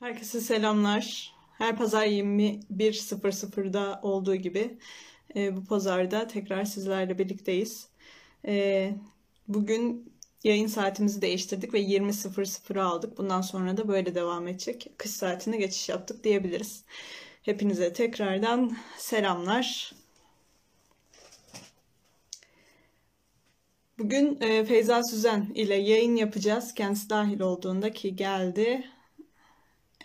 Herkese selamlar. Her pazar 21.00'da olduğu gibi e, bu pazarda tekrar sizlerle birlikteyiz. E, bugün yayın saatimizi değiştirdik ve 20.00'a aldık. Bundan sonra da böyle devam edecek. Kış saatine geçiş yaptık diyebiliriz. Hepinize tekrardan selamlar. Bugün e, Feyza Süzen ile yayın yapacağız. Kendisi dahil olduğunda ki geldi.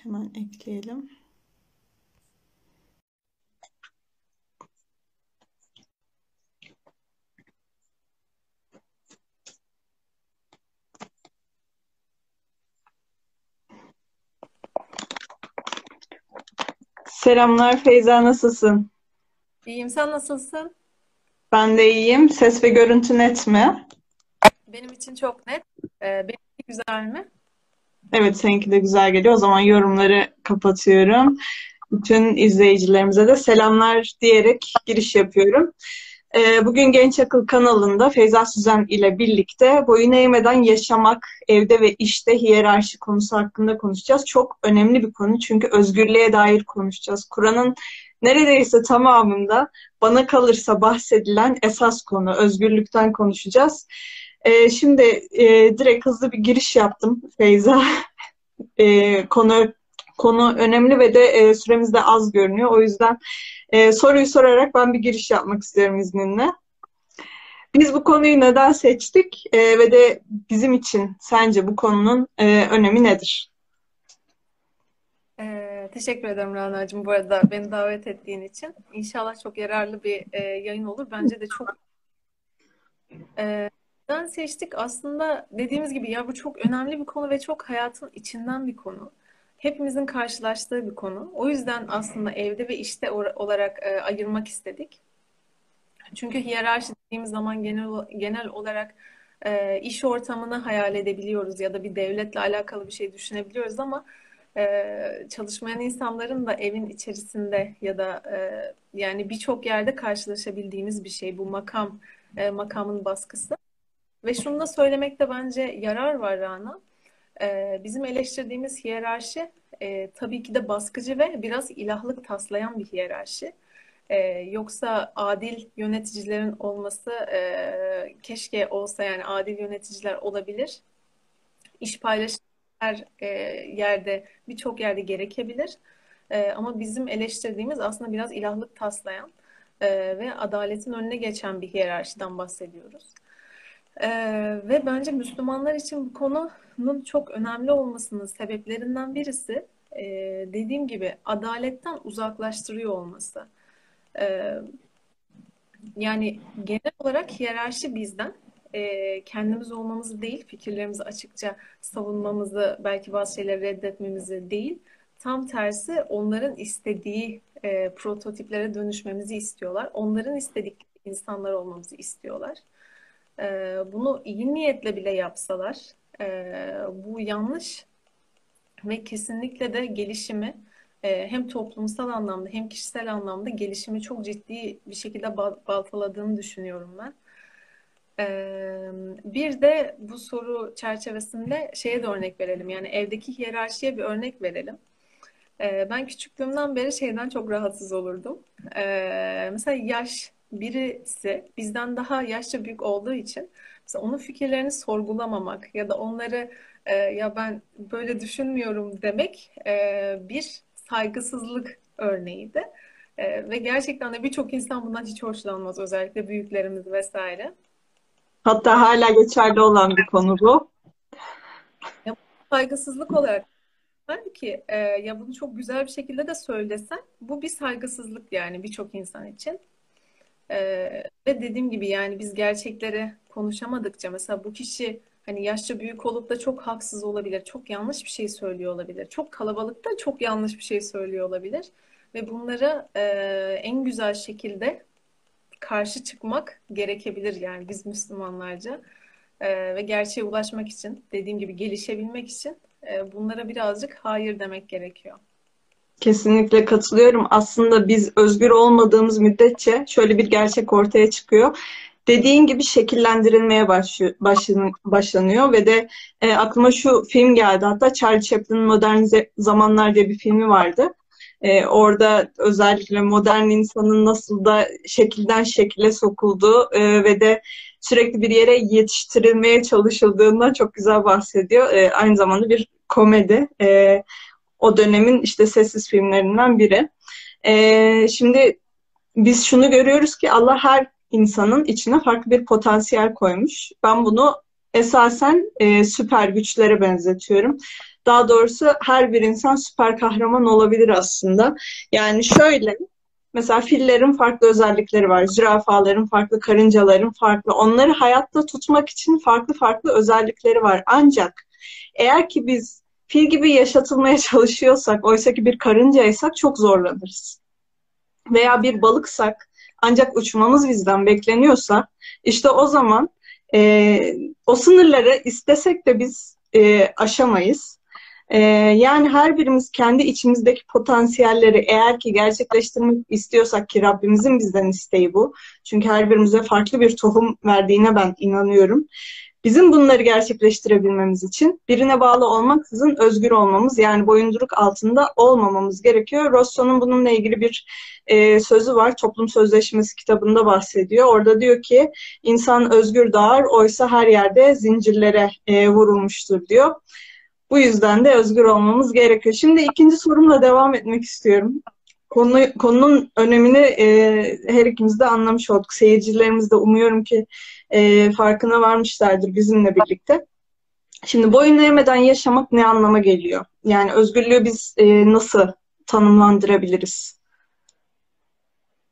Hemen ekleyelim. Selamlar Feyza nasılsın? İyiyim. Sen nasılsın? Ben de iyiyim. Ses ve görüntü net mi? Benim için çok net. Ee, benimki güzel mi? Evet, seninki de güzel geliyor. O zaman yorumları kapatıyorum. Bütün izleyicilerimize de selamlar diyerek giriş yapıyorum. Ee, bugün Genç Akıl kanalında Feyza Süzen ile birlikte boyun eğmeden yaşamak, evde ve işte hiyerarşi konusu hakkında konuşacağız. Çok önemli bir konu çünkü özgürlüğe dair konuşacağız. Kur'an'ın neredeyse tamamında bana kalırsa bahsedilen esas konu özgürlükten konuşacağız. Ee, şimdi e, direkt hızlı bir giriş yaptım Feyza. E, konu konu önemli ve de e, süremiz de az görünüyor. O yüzden e, soruyu sorarak ben bir giriş yapmak istiyorum izninle. Biz bu konuyu neden seçtik e, ve de bizim için sence bu konunun e, önemi nedir? Ee, teşekkür ederim Rana'cığım bu arada beni davet ettiğin için. İnşallah çok yararlı bir e, yayın olur. Bence de çok e, neden seçtik? Aslında dediğimiz gibi ya bu çok önemli bir konu ve çok hayatın içinden bir konu. Hepimizin karşılaştığı bir konu. O yüzden aslında evde ve işte olarak e, ayırmak istedik. Çünkü hiyerarşi dediğimiz zaman genel genel olarak e, iş ortamını hayal edebiliyoruz ya da bir devletle alakalı bir şey düşünebiliyoruz ama e, çalışmayan insanların da evin içerisinde ya da e, yani birçok yerde karşılaşabildiğimiz bir şey bu makam e, makamın baskısı. Ve şunu da söylemekte bence yarar var Rana. Ee, bizim eleştirdiğimiz hiyerarşi e, tabii ki de baskıcı ve biraz ilahlık taslayan bir hiyerarşi. Ee, yoksa adil yöneticilerin olması e, keşke olsa yani adil yöneticiler olabilir. İş paylaşımı her e, yerde birçok yerde gerekebilir. E, ama bizim eleştirdiğimiz aslında biraz ilahlık taslayan e, ve adaletin önüne geçen bir hiyerarşiden bahsediyoruz. Ee, ve bence Müslümanlar için bu konunun çok önemli olmasının sebeplerinden birisi e, dediğim gibi adaletten uzaklaştırıyor olması. Ee, yani genel olarak hiyerarşi bizden e, kendimiz olmamızı değil, fikirlerimizi açıkça savunmamızı, belki bazı şeyleri reddetmemizi değil, tam tersi onların istediği e, prototiplere dönüşmemizi istiyorlar. Onların istedikleri insanlar olmamızı istiyorlar e, bunu iyi niyetle bile yapsalar e, bu yanlış ve kesinlikle de gelişimi e, hem toplumsal anlamda hem kişisel anlamda gelişimi çok ciddi bir şekilde baltaladığını düşünüyorum ben. Ee, bir de bu soru çerçevesinde şeye de örnek verelim. Yani evdeki hiyerarşiye bir örnek verelim. Ee, ben küçüklüğümden beri şeyden çok rahatsız olurdum. Ee, mesela yaş birisi bizden daha yaşça büyük olduğu için mesela onun fikirlerini sorgulamamak ya da onları e, ya ben böyle düşünmüyorum demek e, bir saygısızlık örneğiydi. E, ve gerçekten de birçok insan bundan hiç hoşlanmaz. Özellikle büyüklerimiz vesaire. Hatta hala geçerli olan bir konu bu. Ya, saygısızlık olarak Halbuki e, ya bunu çok güzel bir şekilde de söylesen bu bir saygısızlık yani birçok insan için. Ee, ve dediğim gibi yani biz gerçekleri konuşamadıkça mesela bu kişi hani yaşça büyük olup da çok haksız olabilir, çok yanlış bir şey söylüyor olabilir, çok kalabalıkta çok yanlış bir şey söylüyor olabilir ve bunlara e, en güzel şekilde karşı çıkmak gerekebilir yani biz Müslümanlarca e, ve gerçeğe ulaşmak için dediğim gibi gelişebilmek için e, bunlara birazcık hayır demek gerekiyor. Kesinlikle katılıyorum. Aslında biz özgür olmadığımız müddetçe şöyle bir gerçek ortaya çıkıyor. dediğin gibi şekillendirilmeye başlanıyor ve de e, aklıma şu film geldi. Hatta Charlie Chaplin'in Modern Zamanlar diye bir filmi vardı. E, orada özellikle modern insanın nasıl da şekilden şekile sokulduğu e, ve de sürekli bir yere yetiştirilmeye çalışıldığından çok güzel bahsediyor. E, aynı zamanda bir komedi. E, o dönemin işte sessiz filmlerinden biri. E, şimdi biz şunu görüyoruz ki Allah her insanın içine farklı bir potansiyel koymuş. Ben bunu esasen e, süper güçlere benzetiyorum. Daha doğrusu her bir insan süper kahraman olabilir aslında. Yani şöyle, mesela fillerin farklı özellikleri var, zürafaların farklı, karıncaların farklı. Onları hayatta tutmak için farklı farklı özellikleri var. Ancak eğer ki biz fil gibi yaşatılmaya çalışıyorsak, oysa ki bir karıncaysak çok zorlanırız. Veya bir balıksak ancak uçmamız bizden bekleniyorsa işte o zaman e, o sınırları istesek de biz e, aşamayız. E, yani her birimiz kendi içimizdeki potansiyelleri eğer ki gerçekleştirmek istiyorsak ki Rabbimizin bizden isteği bu. Çünkü her birimize farklı bir tohum verdiğine ben inanıyorum. Bizim bunları gerçekleştirebilmemiz için birine bağlı olmaksızın özgür olmamız yani boyunduruk altında olmamamız gerekiyor. Rosso'nun bununla ilgili bir e, sözü var. Toplum Sözleşmesi kitabında bahsediyor. Orada diyor ki insan özgür doğar oysa her yerde zincirlere e, vurulmuştur diyor. Bu yüzden de özgür olmamız gerekiyor. Şimdi ikinci sorumla devam etmek istiyorum. Konu, konunun önemini e, her ikimiz de anlamış olduk. Seyircilerimiz de umuyorum ki e, farkına varmışlardır bizimle birlikte. Şimdi boyun eğmeden yaşamak ne anlama geliyor? Yani özgürlüğü biz e, nasıl tanımlandırabiliriz?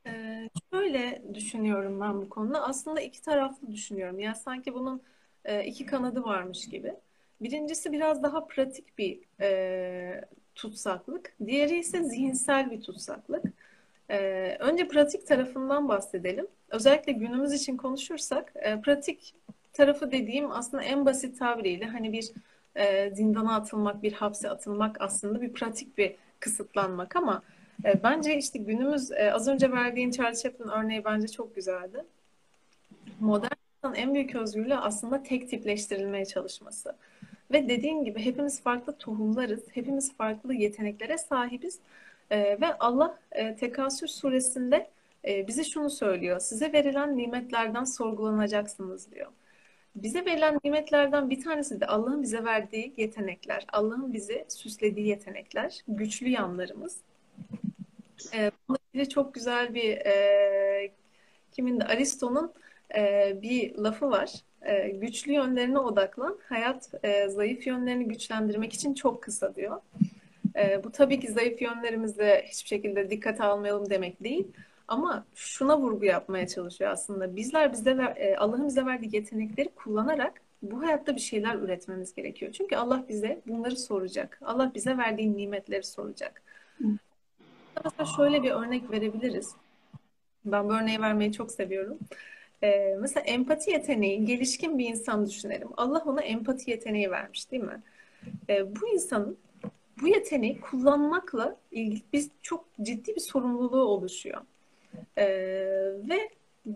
Ee, şöyle düşünüyorum ben bu konuda. Aslında iki taraflı düşünüyorum. Yani sanki bunun e, iki kanadı varmış gibi. Birincisi biraz daha pratik bir e, tutsaklık. Diğeri ise zihinsel bir tutsaklık. Ee, önce pratik tarafından bahsedelim. Özellikle günümüz için konuşursak, e, pratik tarafı dediğim aslında en basit tabiriyle hani bir e, zindana atılmak, bir hapse atılmak aslında bir pratik bir kısıtlanmak ama e, bence işte günümüz e, az önce verdiğin Charles Chaplin örneği bence çok güzeldi. Modern en büyük özgürlüğü aslında tek tipleştirilmeye çalışması. Ve dediğin gibi hepimiz farklı tohumlarız, hepimiz farklı yeteneklere sahibiz. E, ve Allah e, Tekasür suresinde e, bize şunu söylüyor. Size verilen nimetlerden sorgulanacaksınız diyor. Bize verilen nimetlerden bir tanesi de Allah'ın bize verdiği yetenekler. Allah'ın bize süslediği yetenekler. Güçlü yanlarımız. E, bununla ilgili çok güzel bir e, kimin de Aristo'nun e, bir lafı var. E, güçlü yönlerine odaklan. Hayat e, zayıf yönlerini güçlendirmek için çok kısa diyor. E, bu tabii ki zayıf yönlerimizde hiçbir şekilde dikkate almayalım demek değil. Ama şuna vurgu yapmaya çalışıyor aslında. Bizler bize e, Allah'ın bize verdiği yetenekleri kullanarak bu hayatta bir şeyler üretmemiz gerekiyor. Çünkü Allah bize bunları soracak. Allah bize verdiği nimetleri soracak. Mesela şöyle bir örnek verebiliriz. Ben bu örneği vermeyi çok seviyorum. Ee, mesela empati yeteneği, gelişkin bir insan düşünelim. Allah ona empati yeteneği vermiş değil mi? Ee, bu insanın bu yeteneği kullanmakla ilgili biz çok ciddi bir sorumluluğu oluşuyor. Ee, ve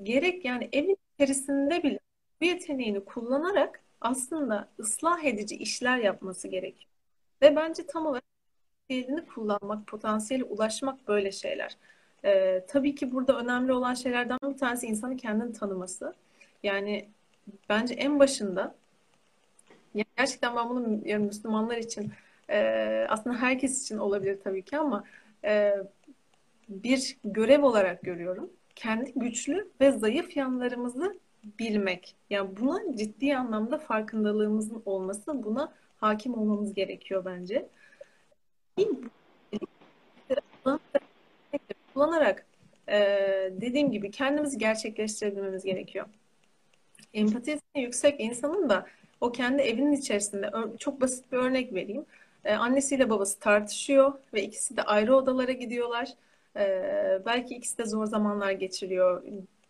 gerek yani evin içerisinde bile bu yeteneğini kullanarak aslında ıslah edici işler yapması gerekiyor. Ve bence tam olarak potansiyelini kullanmak, potansiyeli ulaşmak böyle şeyler. Ee, tabii ki burada önemli olan şeylerden bir tanesi insanın kendini tanıması. Yani bence en başında gerçekten ben bunu yani Müslümanlar için e, aslında herkes için olabilir tabii ki ama e, bir görev olarak görüyorum. Kendi güçlü ve zayıf yanlarımızı bilmek. Yani buna ciddi anlamda farkındalığımızın olması, buna hakim olmamız gerekiyor bence. Kullanarak e, dediğim gibi kendimizi gerçekleştirebilmemiz gerekiyor. Empatisi yüksek insanın da o kendi evinin içerisinde çok basit bir örnek vereyim. E, annesiyle babası tartışıyor ve ikisi de ayrı odalara gidiyorlar. E, belki ikisi de zor zamanlar geçiriyor.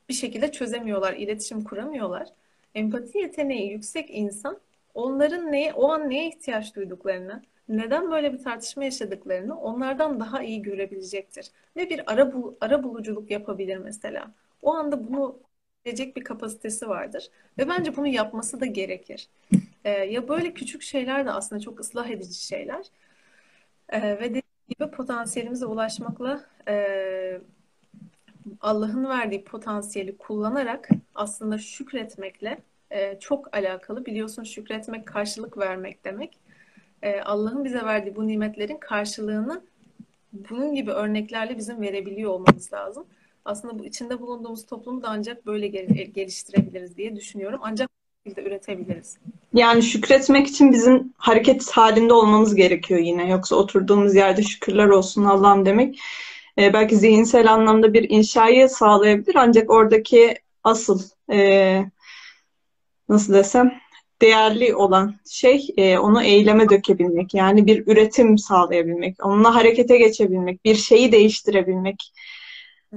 Bir şekilde çözemiyorlar, iletişim kuramıyorlar. Empati yeteneği yüksek insan onların neye, o an neye ihtiyaç duyduklarını, neden böyle bir tartışma yaşadıklarını onlardan daha iyi görebilecektir. Ve bir ara, bul, ara buluculuk yapabilir mesela. O anda bunu gelecek bir kapasitesi vardır. Ve bence bunu yapması da gerekir. E, ya böyle küçük şeyler de aslında çok ıslah edici şeyler. E, ve dediğim gibi potansiyelimize ulaşmakla e, Allah'ın verdiği potansiyeli kullanarak aslında şükretmekle e, çok alakalı. Biliyorsun şükretmek karşılık vermek demek. E, Allah'ın bize verdiği bu nimetlerin karşılığını bunun gibi örneklerle bizim verebiliyor olmamız lazım. Aslında bu içinde bulunduğumuz toplumu da ancak böyle geliştirebiliriz diye düşünüyorum. Ancak şekilde üretebiliriz. Yani şükretmek için bizim hareket halinde olmamız gerekiyor yine. Yoksa oturduğumuz yerde şükürler olsun Allah'ım demek e, belki zihinsel anlamda bir inşayı sağlayabilir. Ancak oradaki asıl e, nasıl desem değerli olan şey e, onu eyleme dökebilmek. Yani bir üretim sağlayabilmek, onunla harekete geçebilmek, bir şeyi değiştirebilmek,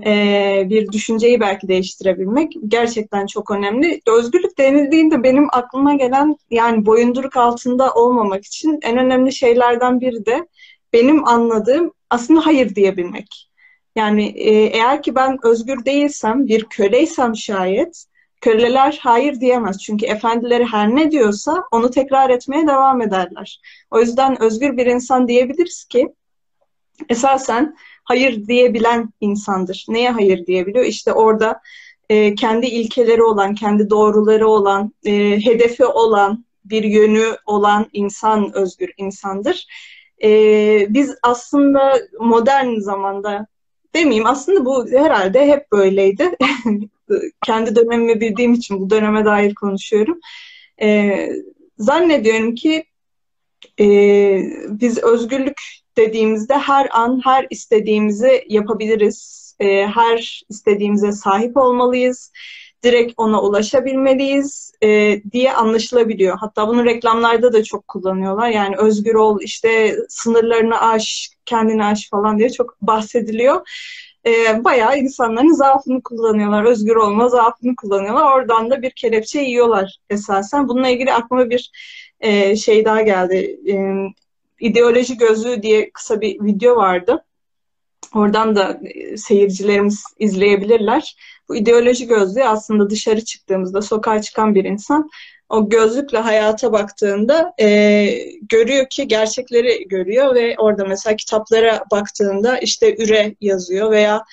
e, bir düşünceyi belki değiştirebilmek gerçekten çok önemli. Özgürlük denildiğinde benim aklıma gelen yani boyunduruk altında olmamak için en önemli şeylerden biri de benim anladığım aslında hayır diyebilmek. Yani e, eğer ki ben özgür değilsem, bir köleysem şayet, köleler hayır diyemez. Çünkü efendileri her ne diyorsa onu tekrar etmeye devam ederler. O yüzden özgür bir insan diyebiliriz ki esasen hayır diyebilen insandır. Neye hayır diyebiliyor? İşte orada e, kendi ilkeleri olan, kendi doğruları olan, e, hedefi olan, bir yönü olan insan özgür insandır. E, biz aslında modern zamanda demeyeyim aslında bu herhalde hep böyleydi. Kendi dönemimi bildiğim için bu döneme dair konuşuyorum. Ee, zannediyorum ki e, biz özgürlük dediğimizde her an her istediğimizi yapabiliriz. E, her istediğimize sahip olmalıyız direkt ona ulaşabilmeliyiz e, diye anlaşılabiliyor. Hatta bunu reklamlarda da çok kullanıyorlar. Yani özgür ol, işte sınırlarını aş, kendini aş falan diye çok bahsediliyor. E, bayağı insanların zaafını kullanıyorlar. Özgür olma zaafını kullanıyorlar. Oradan da bir kelepçe yiyorlar esasen. Bununla ilgili aklıma bir e, şey daha geldi. E, ideoloji gözlüğü diye kısa bir video vardı. Oradan da e, seyircilerimiz izleyebilirler. Bu ideoloji gözlüğü aslında dışarı çıktığımızda sokağa çıkan bir insan o gözlükle hayata baktığında e, görüyor ki gerçekleri görüyor ve orada mesela kitaplara baktığında işte üre yazıyor veya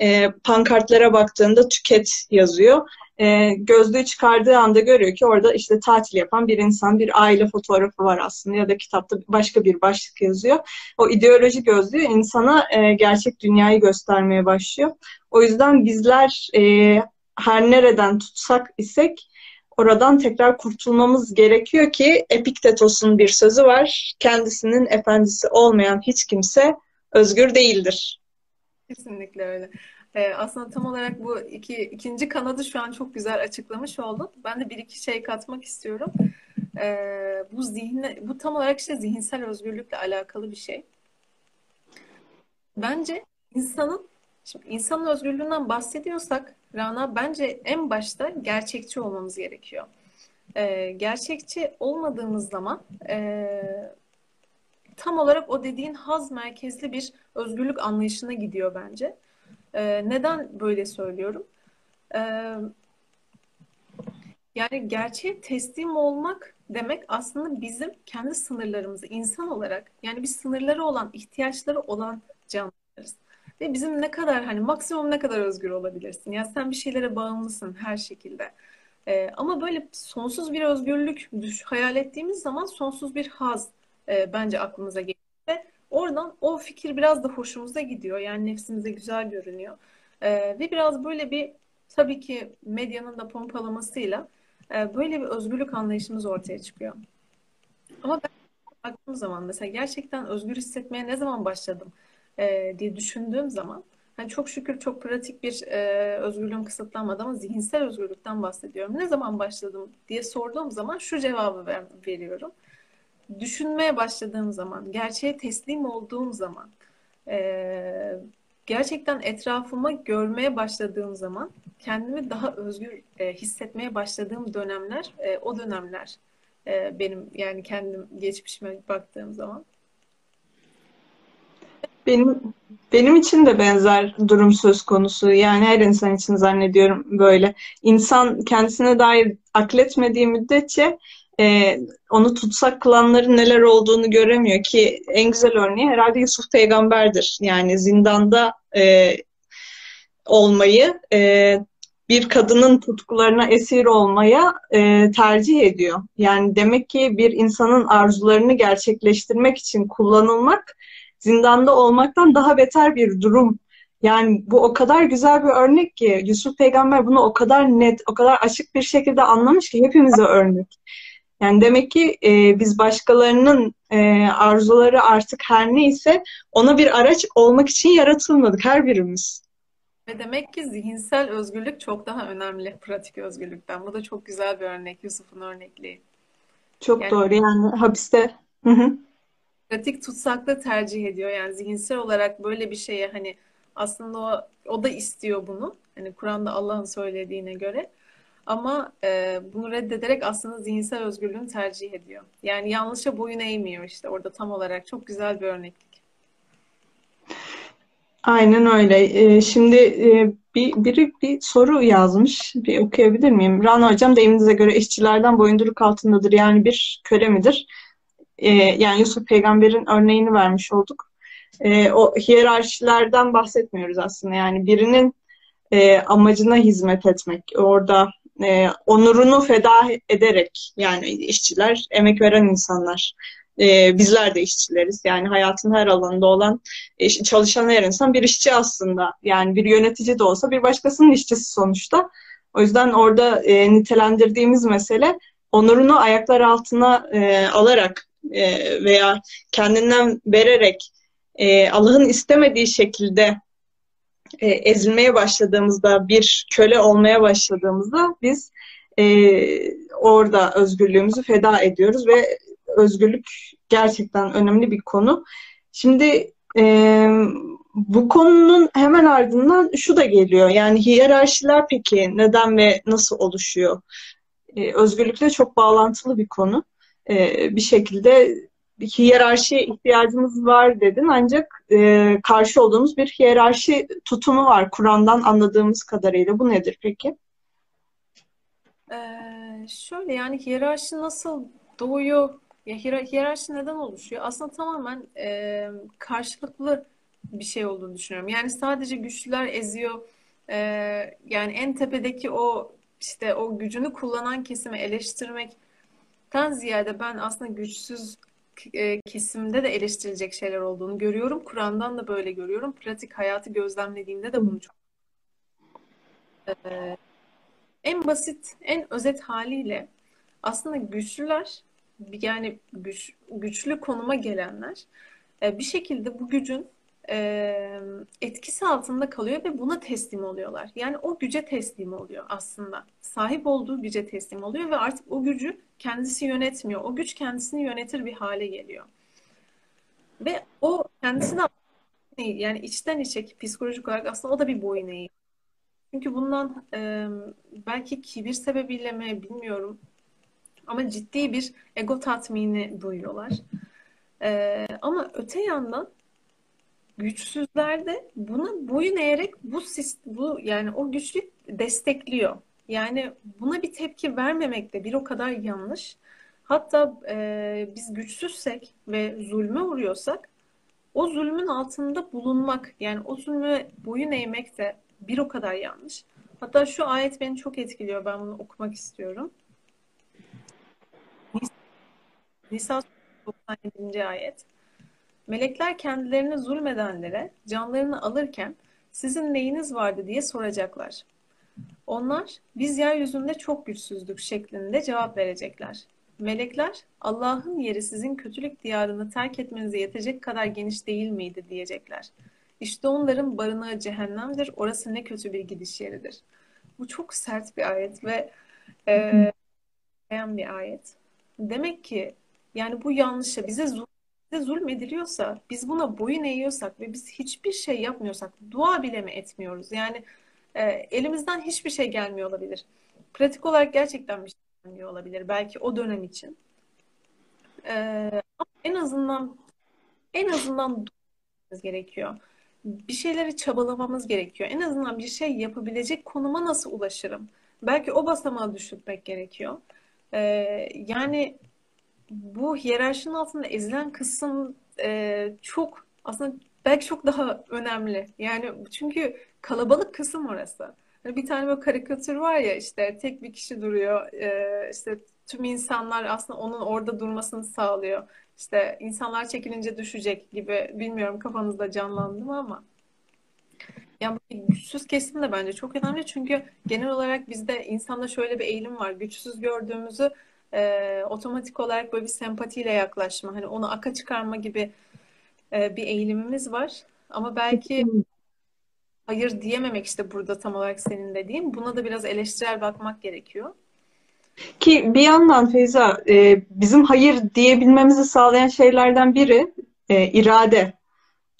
e, pankartlara baktığında tüket yazıyor e, gözlüğü çıkardığı anda görüyor ki orada işte tatil yapan bir insan, bir aile fotoğrafı var aslında ya da kitapta başka bir başlık yazıyor. O ideoloji gözlüğü insana e, gerçek dünyayı göstermeye başlıyor. O yüzden bizler e, her nereden tutsak isek oradan tekrar kurtulmamız gerekiyor ki Epiktetos'un bir sözü var. Kendisinin efendisi olmayan hiç kimse özgür değildir. Kesinlikle öyle. Ee, aslında tam olarak bu iki, ikinci kanadı şu an çok güzel açıklamış oldun. Ben de bir iki şey katmak istiyorum. Ee, bu zihne, bu tam olarak işte zihinsel özgürlükle alakalı bir şey. Bence insanın, şimdi insanın özgürlüğünden bahsediyorsak Rana bence en başta gerçekçi olmamız gerekiyor. Ee, gerçekçi olmadığımız zaman e, tam olarak o dediğin haz merkezli bir özgürlük anlayışına gidiyor bence. E, neden böyle söylüyorum? E, yani gerçeğe teslim olmak demek aslında bizim kendi sınırlarımızı insan olarak yani bir sınırları olan, ihtiyaçları olan canlılarız. Ve bizim ne kadar hani maksimum ne kadar özgür olabilirsin? Yani sen bir şeylere bağımlısın her şekilde. Ee, ama böyle sonsuz bir özgürlük düş, hayal ettiğimiz zaman sonsuz bir haz e, bence aklımıza geliyor. Oradan o fikir biraz da hoşumuza gidiyor. Yani nefsimize güzel görünüyor. Ee, ve biraz böyle bir tabii ki medyanın da pompalamasıyla e, böyle bir özgürlük anlayışımız ortaya çıkıyor. Ama ben baktığım zaman mesela gerçekten özgür hissetmeye ne zaman başladım e, diye düşündüğüm zaman yani çok şükür çok pratik bir e, özgürlüğüm kısıtlanmadı ama zihinsel özgürlükten bahsediyorum. Ne zaman başladım diye sorduğum zaman şu cevabı ver, veriyorum düşünmeye başladığım zaman, gerçeğe teslim olduğum zaman, e, gerçekten etrafıma görmeye başladığım zaman, kendimi daha özgür e, hissetmeye başladığım dönemler, e, o dönemler e, benim yani kendim geçmişime baktığım zaman. Benim benim için de benzer durum söz konusu. Yani her insan için zannediyorum böyle. İnsan kendisine dair akletmediği müddetçe e, onu tutsak kılanların neler olduğunu göremiyor ki en güzel örneği herhalde Yusuf peygamberdir. Yani zindanda e, olmayı e, bir kadının tutkularına esir olmaya e, tercih ediyor. Yani demek ki bir insanın arzularını gerçekleştirmek için kullanılmak zindanda olmaktan daha beter bir durum. Yani bu o kadar güzel bir örnek ki Yusuf Peygamber bunu o kadar net, o kadar açık bir şekilde anlamış ki hepimize örnek. Yani demek ki e, biz başkalarının e, arzuları artık her neyse ona bir araç olmak için yaratılmadık her birimiz. Ve demek ki zihinsel özgürlük çok daha önemli pratik özgürlükten. Bu da çok güzel bir örnek, Yusuf'un örnekliği. Çok Yani doğru yani hapiste. Hı hı. pratik tutsaklığı tercih ediyor. Yani zihinsel olarak böyle bir şeye hani aslında o, o da istiyor bunu. Hani Kur'an'da Allah'ın söylediğine göre. Ama e, bunu reddederek aslında zihinsel özgürlüğünü tercih ediyor. Yani yanlışa boyun eğmiyor işte orada tam olarak. Çok güzel bir örneklik. Aynen öyle. Ee, şimdi e, bir, biri bir soru yazmış. Bir okuyabilir miyim? Rana hocam deyiminize göre işçilerden boyunduruk altındadır. Yani bir köle midir? Ee, yani Yusuf peygamberin örneğini vermiş olduk. O hiyerarşilerden bahsetmiyoruz aslında. Yani birinin e, amacına hizmet etmek. Orada e, onurunu feda ederek yani işçiler emek veren insanlar. E, bizler de işçileriz. Yani hayatın her alanında olan çalışan her insan bir işçi aslında. Yani bir yönetici de olsa bir başkasının işçisi sonuçta. O yüzden orada e, nitelendirdiğimiz mesele onurunu ayaklar altına e, alarak e, veya kendinden vererek e, Allah'ın istemediği şekilde e, ezilmeye başladığımızda, bir köle olmaya başladığımızda biz e, orada özgürlüğümüzü feda ediyoruz ve özgürlük gerçekten önemli bir konu. Şimdi e, bu konunun hemen ardından şu da geliyor. Yani hiyerarşiler peki neden ve nasıl oluşuyor? E, özgürlükle çok bağlantılı bir konu. E, bir şekilde bir hiyerarşiye ihtiyacımız var dedin ancak e, karşı olduğumuz bir hiyerarşi tutumu var Kur'an'dan anladığımız kadarıyla. Bu nedir peki? Ee, şöyle yani hiyerarşi nasıl doğuyor? Ya hiyer- hiyerarşi neden oluşuyor? Aslında tamamen e, karşılıklı bir şey olduğunu düşünüyorum. Yani sadece güçlüler eziyor. E, yani en tepedeki o işte o gücünü kullanan kesimi eleştirmekten ziyade ben aslında güçsüz kesimde de eleştirilecek şeyler olduğunu görüyorum. Kur'an'dan da böyle görüyorum. Pratik hayatı gözlemlediğimde de bunu çok e, en basit, en özet haliyle aslında güçlüler yani güç, güçlü konuma gelenler e, bir şekilde bu gücün e, etkisi altında kalıyor ve buna teslim oluyorlar. Yani o güce teslim oluyor aslında. Sahip olduğu güce teslim oluyor ve artık o gücü kendisi yönetmiyor. O güç kendisini yönetir bir hale geliyor. Ve o kendisine yani içten içe psikolojik olarak aslında o da bir boyun eğiyor. Çünkü bundan e, belki kibir sebebiyle mi bilmiyorum ama ciddi bir ego tatmini duyuyorlar. E, ama öte yandan güçsüzler de buna boyun eğerek bu bu yani o güçlük destekliyor. Yani buna bir tepki vermemek de bir o kadar yanlış. Hatta e, biz güçsüzsek ve zulme uğruyorsak o zulmün altında bulunmak yani o zulme boyun eğmek de bir o kadar yanlış. Hatta şu ayet beni çok etkiliyor. Ben bunu okumak istiyorum. Nisa 97. ayet. Melekler kendilerine zulmedenlere canlarını alırken sizin neyiniz vardı diye soracaklar. Onlar biz yeryüzünde çok güçsüzdük şeklinde cevap verecekler. Melekler Allah'ın yeri sizin kötülük diyarını terk etmenize yetecek kadar geniş değil miydi diyecekler. İşte onların barınağı cehennemdir. Orası ne kötü bir gidiş yeridir. Bu çok sert bir ayet ve e, bir ayet. Demek ki yani bu yanlışa bize zulm, bize zulmediliyorsa, biz buna boyun eğiyorsak ve biz hiçbir şey yapmıyorsak, dua bile mi etmiyoruz? Yani e, elimizden hiçbir şey gelmiyor olabilir. Pratik olarak gerçekten bir şey gelmiyor olabilir. Belki o dönem için. E, ama en azından en azından gerekiyor. Bir şeyleri çabalamamız gerekiyor. En azından bir şey yapabilecek konuma nasıl ulaşırım? Belki o basamağı düşürmek gerekiyor. Ee, yani bu hiyerarşinin altında ezilen kısım e, çok aslında belki çok daha önemli. Yani çünkü kalabalık kısım orası. Hani bir tane böyle karikatür var ya işte tek bir kişi duruyor. E, işte tüm insanlar aslında onun orada durmasını sağlıyor. İşte insanlar çekilince düşecek gibi bilmiyorum kafanızda canlandı mı ama. Yani güçsüz kesim de bence çok önemli çünkü genel olarak bizde insanda şöyle bir eğilim var. Güçsüz gördüğümüzü e, otomatik olarak böyle bir sempatiyle yaklaşma, hani onu aka çıkarma gibi e, bir eğilimimiz var. Ama belki hayır diyememek işte burada tam olarak senin dediğin. Buna da biraz eleştirel bakmak gerekiyor. Ki bir yandan Feyza, e, bizim hayır diyebilmemizi sağlayan şeylerden biri e, irade.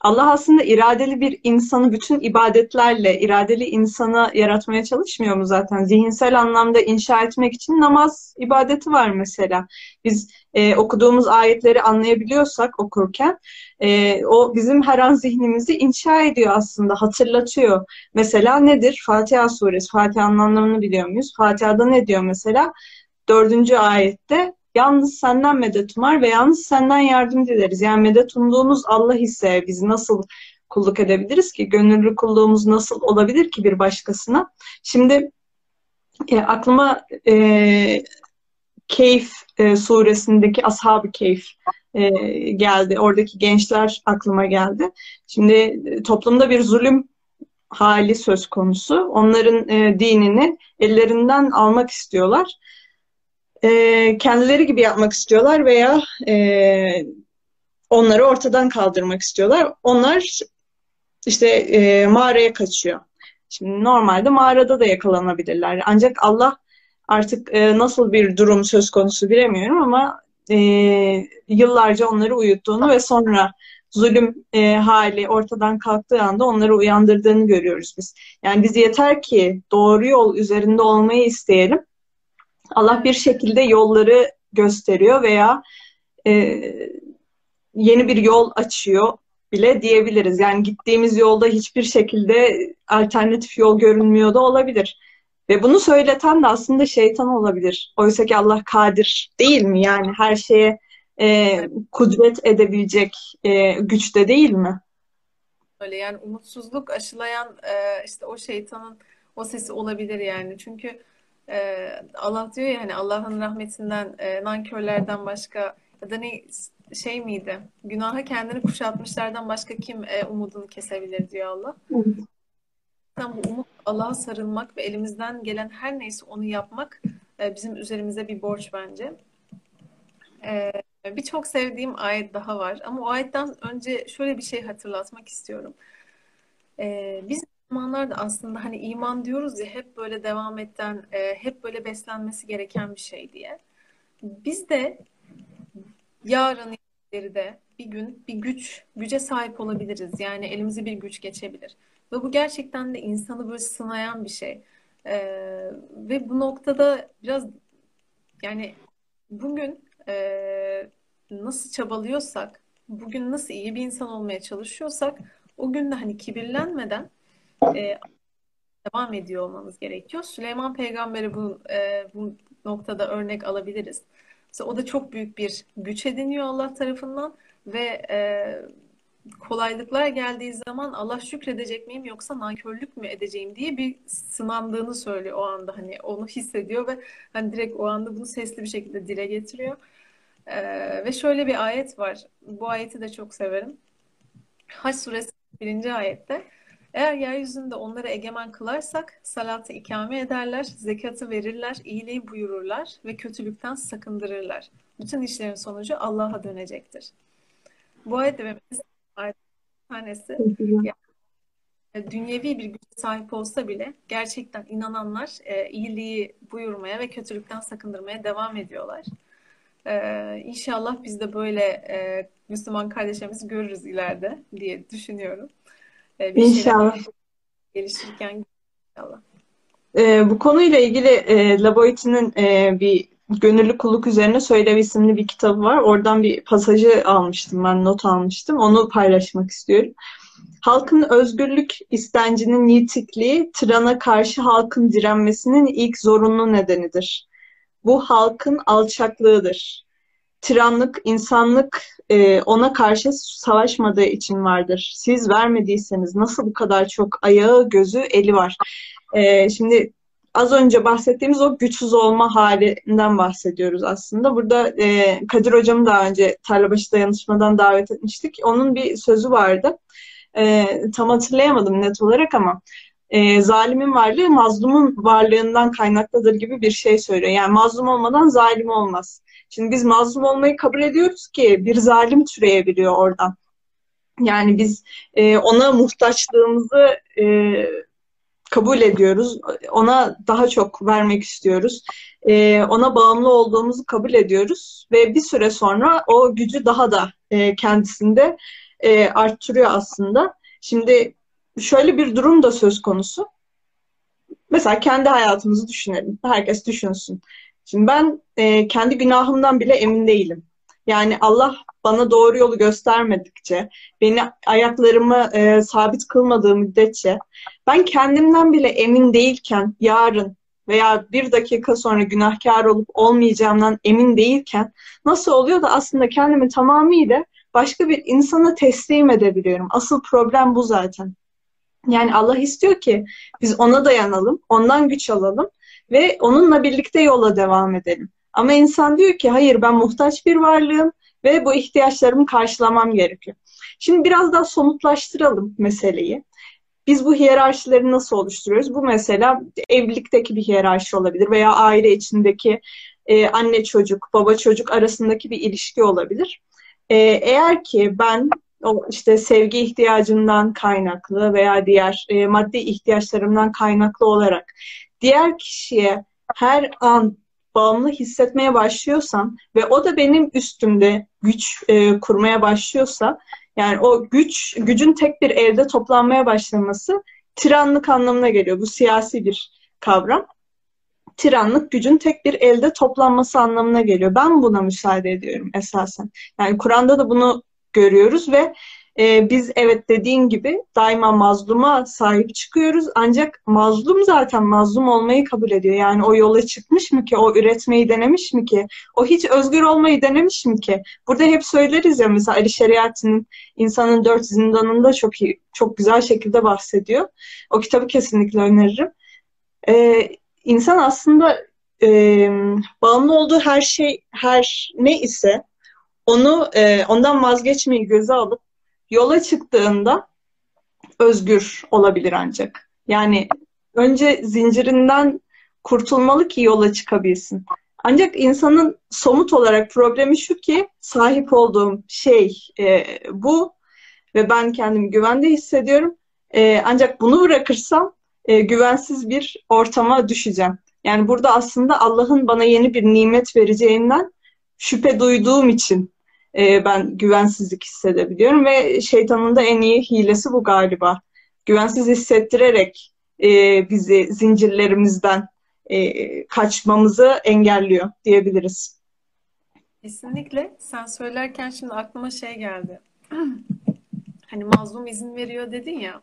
Allah aslında iradeli bir insanı bütün ibadetlerle, iradeli insanı yaratmaya çalışmıyor mu zaten? Zihinsel anlamda inşa etmek için namaz ibadeti var mesela. Biz e, okuduğumuz ayetleri anlayabiliyorsak okurken, e, o bizim her an zihnimizi inşa ediyor aslında, hatırlatıyor. Mesela nedir? Fatiha suresi. Fatiha'nın anlamını biliyor muyuz? Fatiha'da ne diyor mesela? Dördüncü ayette Yalnız senden medet umar ve yalnız senden yardım dileriz. Yani medet umduğumuz Allah ise biz nasıl kulluk edebiliriz ki? Gönüllü kulluğumuz nasıl olabilir ki bir başkasına? Şimdi e, aklıma e, Keyif e, suresindeki Ashab-ı Keyif e, geldi. Oradaki gençler aklıma geldi. Şimdi e, toplumda bir zulüm hali söz konusu. Onların e, dinini ellerinden almak istiyorlar e, kendileri gibi yapmak istiyorlar veya e, onları ortadan kaldırmak istiyorlar. Onlar işte e, mağaraya kaçıyor. Şimdi normalde mağarada da yakalanabilirler. Ancak Allah artık e, nasıl bir durum söz konusu bilemiyorum ama e, yıllarca onları uyuttuğunu ve sonra zulüm e, hali ortadan kalktığı anda onları uyandırdığını görüyoruz biz. Yani biz yeter ki doğru yol üzerinde olmayı isteyelim Allah bir şekilde yolları gösteriyor veya e, yeni bir yol açıyor bile diyebiliriz. Yani gittiğimiz yolda hiçbir şekilde alternatif yol görünmüyor da olabilir. Ve bunu söyleten de aslında şeytan olabilir. Oysa ki Allah kadir değil mi? Yani her şeye e, kudret edebilecek e, güçte değil mi? Öyle yani umutsuzluk aşılayan e, işte o şeytanın o sesi olabilir yani. Çünkü e, Allah diyor ya hani Allah'ın rahmetinden e, nankörlerden başka ya da ne şey miydi? Günaha kendini kuşatmışlardan başka kim e, umudunu kesebilir diyor Allah. Evet. Bu umut Allah'a sarılmak ve elimizden gelen her neyse onu yapmak e, bizim üzerimize bir borç bence. E, Birçok sevdiğim ayet daha var ama o ayetten önce şöyle bir şey hatırlatmak istiyorum. E, biz zamanlarda aslında hani iman diyoruz ya hep böyle devam etten, e, hep böyle beslenmesi gereken bir şey diye. Biz de yarın de bir gün bir güç, güce sahip olabiliriz. Yani elimize bir güç geçebilir. Ve bu gerçekten de insanı böyle sınayan bir şey. Ee, ve bu noktada biraz yani bugün e, nasıl çabalıyorsak, bugün nasıl iyi bir insan olmaya çalışıyorsak o gün de hani kibirlenmeden e, devam ediyor olmamız gerekiyor. Süleyman Peygamber'i bu, e, bu noktada örnek alabiliriz. Mesela o da çok büyük bir güç ediniyor Allah tarafından ve e, kolaylıklar geldiği zaman Allah şükredecek miyim yoksa nankörlük mü edeceğim diye bir sınandığını söylüyor o anda hani onu hissediyor ve hani direkt o anda bunu sesli bir şekilde dile getiriyor. Ee, ve şöyle bir ayet var. Bu ayeti de çok severim. Haç suresi birinci ayette eğer yeryüzünde onları egemen kılarsak salatı ikame ederler, zekatı verirler, iyiliği buyururlar ve kötülükten sakındırırlar. Bütün işlerin sonucu Allah'a dönecektir. Bu ayet ve tanesi yani, e, dünyevi bir güce sahip olsa bile gerçekten inananlar e, iyiliği buyurmaya ve kötülükten sakındırmaya devam ediyorlar. E, inşallah biz de böyle e, Müslüman kardeşlerimizi görürüz ileride diye düşünüyorum. E, bir İnşallah. gelişirken inşallah. E, bu konuyla ilgili e, Laboiti'nin e, bir Gönüllü Kulluk Üzerine Söylev isimli bir kitabı var. Oradan bir pasajı almıştım ben, not almıştım. Onu paylaşmak istiyorum. Halkın özgürlük istencinin yitikliği, tırana karşı halkın direnmesinin ilk zorunlu nedenidir. Bu halkın alçaklığıdır. Tiranlık, insanlık e, ona karşı savaşmadığı için vardır. Siz vermediyseniz nasıl bu kadar çok ayağı, gözü, eli var? E, şimdi az önce bahsettiğimiz o güçsüz olma halinden bahsediyoruz aslında. Burada e, Kadir Hocam'ı daha önce Tarlabaşı Dayanışma'dan davet etmiştik. Onun bir sözü vardı. E, tam hatırlayamadım net olarak ama e, zalimin varlığı mazlumun varlığından kaynaklıdır gibi bir şey söylüyor. Yani mazlum olmadan zalim olmaz. Şimdi biz mazlum olmayı kabul ediyoruz ki bir zalim türeyebiliyor oradan. Yani biz e, ona muhtaçlığımızı e, kabul ediyoruz. Ona daha çok vermek istiyoruz. E, ona bağımlı olduğumuzu kabul ediyoruz. Ve bir süre sonra o gücü daha da e, kendisinde e, arttırıyor aslında. Şimdi şöyle bir durum da söz konusu. Mesela kendi hayatımızı düşünelim. Herkes düşünsün. Şimdi ben e, kendi günahımdan bile emin değilim. Yani Allah bana doğru yolu göstermedikçe, beni ayaklarımı e, sabit kılmadığı müddetçe, ben kendimden bile emin değilken yarın veya bir dakika sonra günahkar olup olmayacağımdan emin değilken nasıl oluyor da aslında kendimi tamamıyla başka bir insana teslim edebiliyorum. Asıl problem bu zaten. Yani Allah istiyor ki biz ona dayanalım, ondan güç alalım ve onunla birlikte yola devam edelim. Ama insan diyor ki hayır ben muhtaç bir varlığım ve bu ihtiyaçlarımı karşılamam gerekiyor. Şimdi biraz daha somutlaştıralım meseleyi. Biz bu hiyerarşileri nasıl oluşturuyoruz? Bu mesela evlilikteki bir hiyerarşi olabilir veya aile içindeki e, anne çocuk, baba çocuk arasındaki bir ilişki olabilir. E, eğer ki ben o işte sevgi ihtiyacından kaynaklı veya diğer e, maddi ihtiyaçlarımdan kaynaklı olarak diğer kişiye her an bağımlı hissetmeye başlıyorsam ve o da benim üstümde güç e, kurmaya başlıyorsa yani o güç gücün tek bir elde toplanmaya başlaması tiranlık anlamına geliyor. Bu siyasi bir kavram. Tiranlık gücün tek bir elde toplanması anlamına geliyor. Ben buna müsaade ediyorum esasen. Yani Kur'an'da da bunu görüyoruz ve e, biz evet dediğin gibi daima mazluma sahip çıkıyoruz. Ancak mazlum zaten mazlum olmayı kabul ediyor. Yani o yola çıkmış mı ki? O üretmeyi denemiş mi ki? O hiç özgür olmayı denemiş mi ki? Burada hep söyleriz ya mesela Ali Şeriat'ın insanın dört zindanında çok iyi, çok güzel şekilde bahsediyor. O kitabı kesinlikle öneririm. Ee, insan aslında e, bağımlı olduğu her şey, her ne ise onu e, ondan vazgeçmeyi göze alıp yola çıktığında özgür olabilir ancak. Yani önce zincirinden kurtulmalı ki yola çıkabilsin. Ancak insanın somut olarak problemi şu ki sahip olduğum şey e, bu ve ben kendimi güvende hissediyorum. E, ancak bunu bırakırsam e, güvensiz bir ortama düşeceğim. Yani burada aslında Allah'ın bana yeni bir nimet vereceğinden şüphe duyduğum için e, ben güvensizlik hissedebiliyorum ve şeytanın da en iyi hilesi bu galiba. Güvensiz hissettirerek e, bizi zincirlerimizden e, kaçmamızı engelliyor diyebiliriz. Kesinlikle. Sen söylerken şimdi aklıma şey geldi. hani mazlum izin veriyor dedin ya.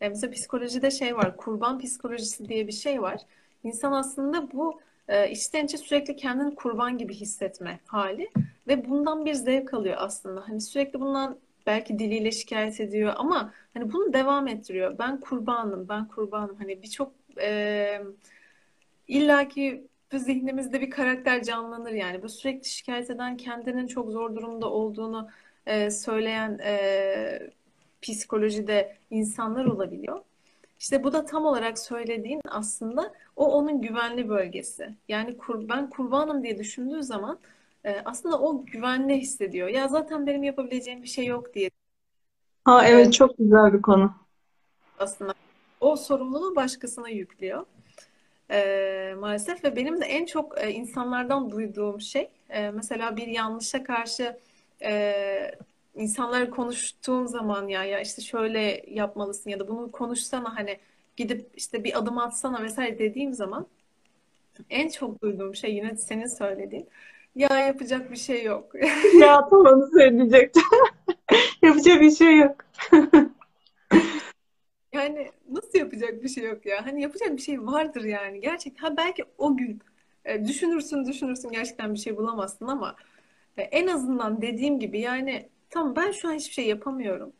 E, mesela psikolojide şey var. Kurban psikolojisi diye bir şey var. İnsan aslında bu e, içten içe sürekli kendini kurban gibi hissetme hali. Ve bundan bir zevk alıyor aslında. Hani sürekli bundan belki diliyle şikayet ediyor ama hani bunu devam ettiriyor. Ben kurbanım, ben kurbanım. Hani birçok e, illaki zihnimizde bir karakter canlanır yani. Bu sürekli şikayet eden, kendinin çok zor durumda olduğunu e, söyleyen e, psikolojide insanlar olabiliyor. İşte bu da tam olarak söylediğin aslında o onun güvenli bölgesi. Yani kur, ben kurbanım diye düşündüğü zaman e, aslında o güvenli hissediyor. Ya zaten benim yapabileceğim bir şey yok diye. Ha evet çok güzel bir konu. Aslında o sorumluluğu başkasına yüklüyor. E, maalesef ve benim de en çok e, insanlardan duyduğum şey e, mesela bir yanlışa karşı e, insanlar konuştuğum zaman ya ya işte şöyle yapmalısın ya da bunu konuşsana hani gidip işte bir adım atsana vesaire dediğim zaman en çok duyduğum şey yine senin söylediğin. Ya yapacak bir şey yok. ya tam onu söyleyecektim. yapacak bir şey yok. yani nasıl yapacak bir şey yok ya? Hani yapacak bir şey vardır yani. Gerçekten ha belki o gün e, düşünürsün düşünürsün gerçekten bir şey bulamazsın ama e, en azından dediğim gibi yani tamam ben şu an hiçbir şey yapamıyorum.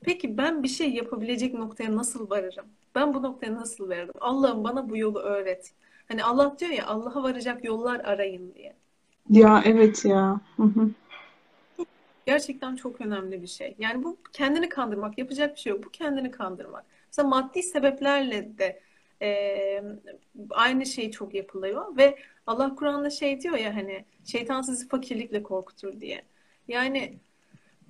Peki ben bir şey yapabilecek noktaya nasıl varırım? Ben bu noktaya nasıl varırım? Allah'ım bana bu yolu öğret. Hani Allah diyor ya Allah'a varacak yollar arayın diye. Ya evet ya. Hı hı. Gerçekten çok önemli bir şey. Yani bu kendini kandırmak, yapacak bir şey yok. Bu kendini kandırmak. Mesela maddi sebeplerle de e, aynı şey çok yapılıyor ve Allah Kur'an'da şey diyor ya hani şeytan sizi fakirlikle korkutur diye. Yani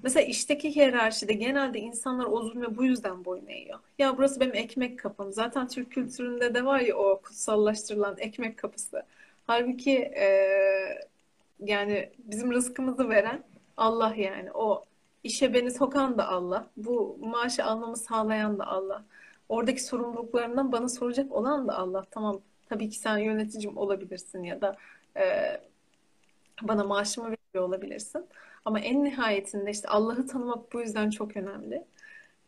mesela işteki hiyerarşide genelde insanlar o zulme bu yüzden boyun eğiyor. Ya burası benim ekmek kapım. Zaten Türk kültüründe de var ya o kutsallaştırılan ekmek kapısı. Halbuki e, yani bizim rızkımızı veren Allah yani. O işe beni sokan da Allah. Bu maaşı almamı sağlayan da Allah. Oradaki sorumluluklarından bana soracak olan da Allah. Tamam tabii ki sen yöneticim olabilirsin ya da e, bana maaşımı veriyor olabilirsin. Ama en nihayetinde işte Allah'ı tanımak bu yüzden çok önemli.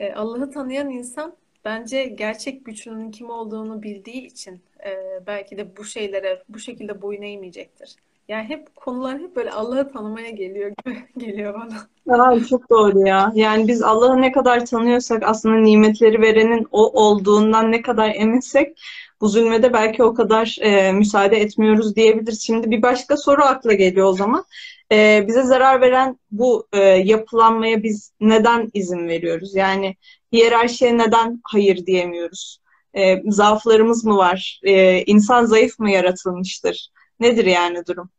E, Allah'ı tanıyan insan bence gerçek güçlünün kim olduğunu bildiği için e, belki de bu şeylere bu şekilde boyun eğmeyecektir. Yani hep konular hep böyle Allah'ı tanımaya geliyor gibi geliyor bana. Aa, çok doğru ya. Yani biz Allah'ı ne kadar tanıyorsak aslında nimetleri verenin o olduğundan ne kadar eminsek bu zulmede belki o kadar e, müsaade etmiyoruz diyebiliriz. Şimdi bir başka soru akla geliyor o zaman. E, bize zarar veren bu e, yapılanmaya biz neden izin veriyoruz? Yani hiyerarşiye neden hayır diyemiyoruz? E, zaaflarımız mı var? E, insan zayıf mı yaratılmıştır? Nedir yani durum?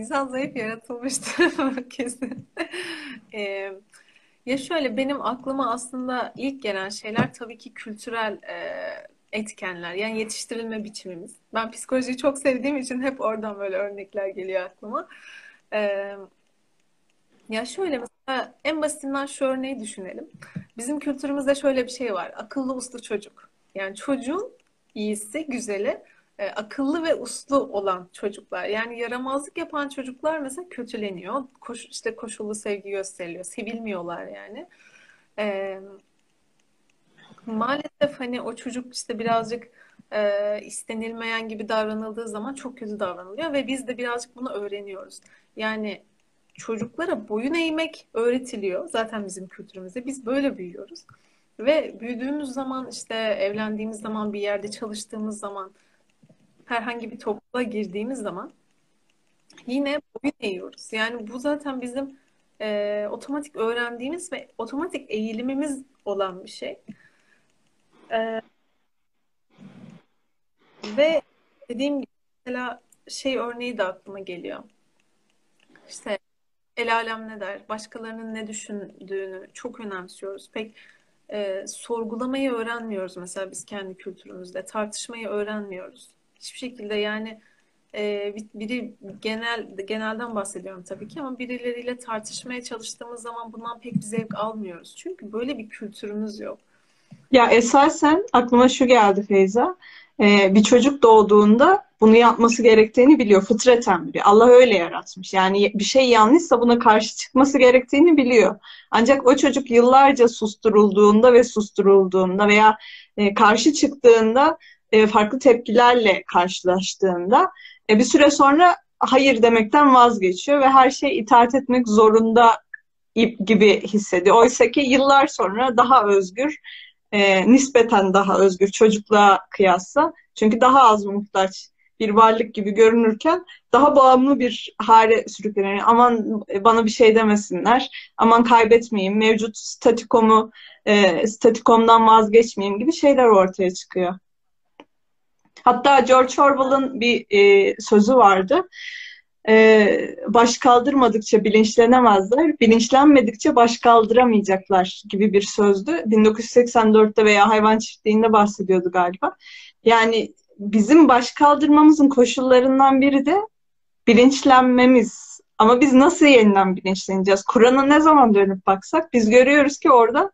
İnsan zayıf yaratılmıştır kesin. Ee, ya şöyle benim aklıma aslında ilk gelen şeyler tabii ki kültürel e, etkenler. Yani yetiştirilme biçimimiz. Ben psikolojiyi çok sevdiğim için hep oradan böyle örnekler geliyor aklıma. Ee, ya şöyle mesela en basitinden şu örneği düşünelim. Bizim kültürümüzde şöyle bir şey var. Akıllı uslu çocuk. Yani çocuğun iyisi, güzeli e, akıllı ve uslu olan çocuklar. Yani yaramazlık yapan çocuklar mesela kötüleniyor. Koş, işte koşullu sevgi gösteriliyor. Sevilmiyorlar yani. E, maalesef hani o çocuk işte birazcık e, istenilmeyen gibi davranıldığı zaman çok kötü davranılıyor ve biz de birazcık bunu öğreniyoruz. Yani çocuklara boyun eğmek öğretiliyor. Zaten bizim kültürümüzde. Biz böyle büyüyoruz. Ve büyüdüğümüz zaman işte evlendiğimiz zaman bir yerde çalıştığımız zaman herhangi bir topluluğa girdiğimiz zaman yine boyun eğiyoruz. Yani bu zaten bizim e, otomatik öğrendiğimiz ve otomatik eğilimimiz olan bir şey. E, ve dediğim gibi mesela şey örneği de aklıma geliyor. İşte el alem ne der, başkalarının ne düşündüğünü çok önemsiyoruz. Pek e, sorgulamayı öğrenmiyoruz mesela biz kendi kültürümüzde. Tartışmayı öğrenmiyoruz. Hiçbir şekilde yani e, biri genel genelden bahsediyorum tabii ki ama birileriyle tartışmaya çalıştığımız zaman bundan pek bir zevk almıyoruz. Çünkü böyle bir kültürümüz yok. Ya esasen aklıma şu geldi Feyza. Ee, bir çocuk doğduğunda bunu yapması gerektiğini biliyor. Fıtraten biliyor. Allah öyle yaratmış. Yani bir şey yanlışsa buna karşı çıkması gerektiğini biliyor. Ancak o çocuk yıllarca susturulduğunda ve susturulduğunda veya e, karşı çıktığında e, farklı tepkilerle karşılaştığında e, bir süre sonra hayır demekten vazgeçiyor ve her şey itaat etmek zorunda gibi hissediyor. Oysa ki yıllar sonra daha özgür, e, nispeten daha özgür çocukluğa kıyasla. Çünkü daha az muhtaç bir varlık gibi görünürken daha bağımlı bir hale sürükleniyor. Yani aman bana bir şey demesinler, aman kaybetmeyeyim, mevcut statikomu, statikomdan vazgeçmeyeyim gibi şeyler ortaya çıkıyor. Hatta George Orwell'ın bir e, sözü vardı. E, baş kaldırmadıkça bilinçlenemezler, bilinçlenmedikçe baş kaldıramayacaklar gibi bir sözdü. 1984'te veya hayvan çiftliğinde bahsediyordu galiba. Yani bizim baş kaldırmamızın koşullarından biri de bilinçlenmemiz. Ama biz nasıl yeniden bilinçleneceğiz? Kur'an'a ne zaman dönüp baksak biz görüyoruz ki orada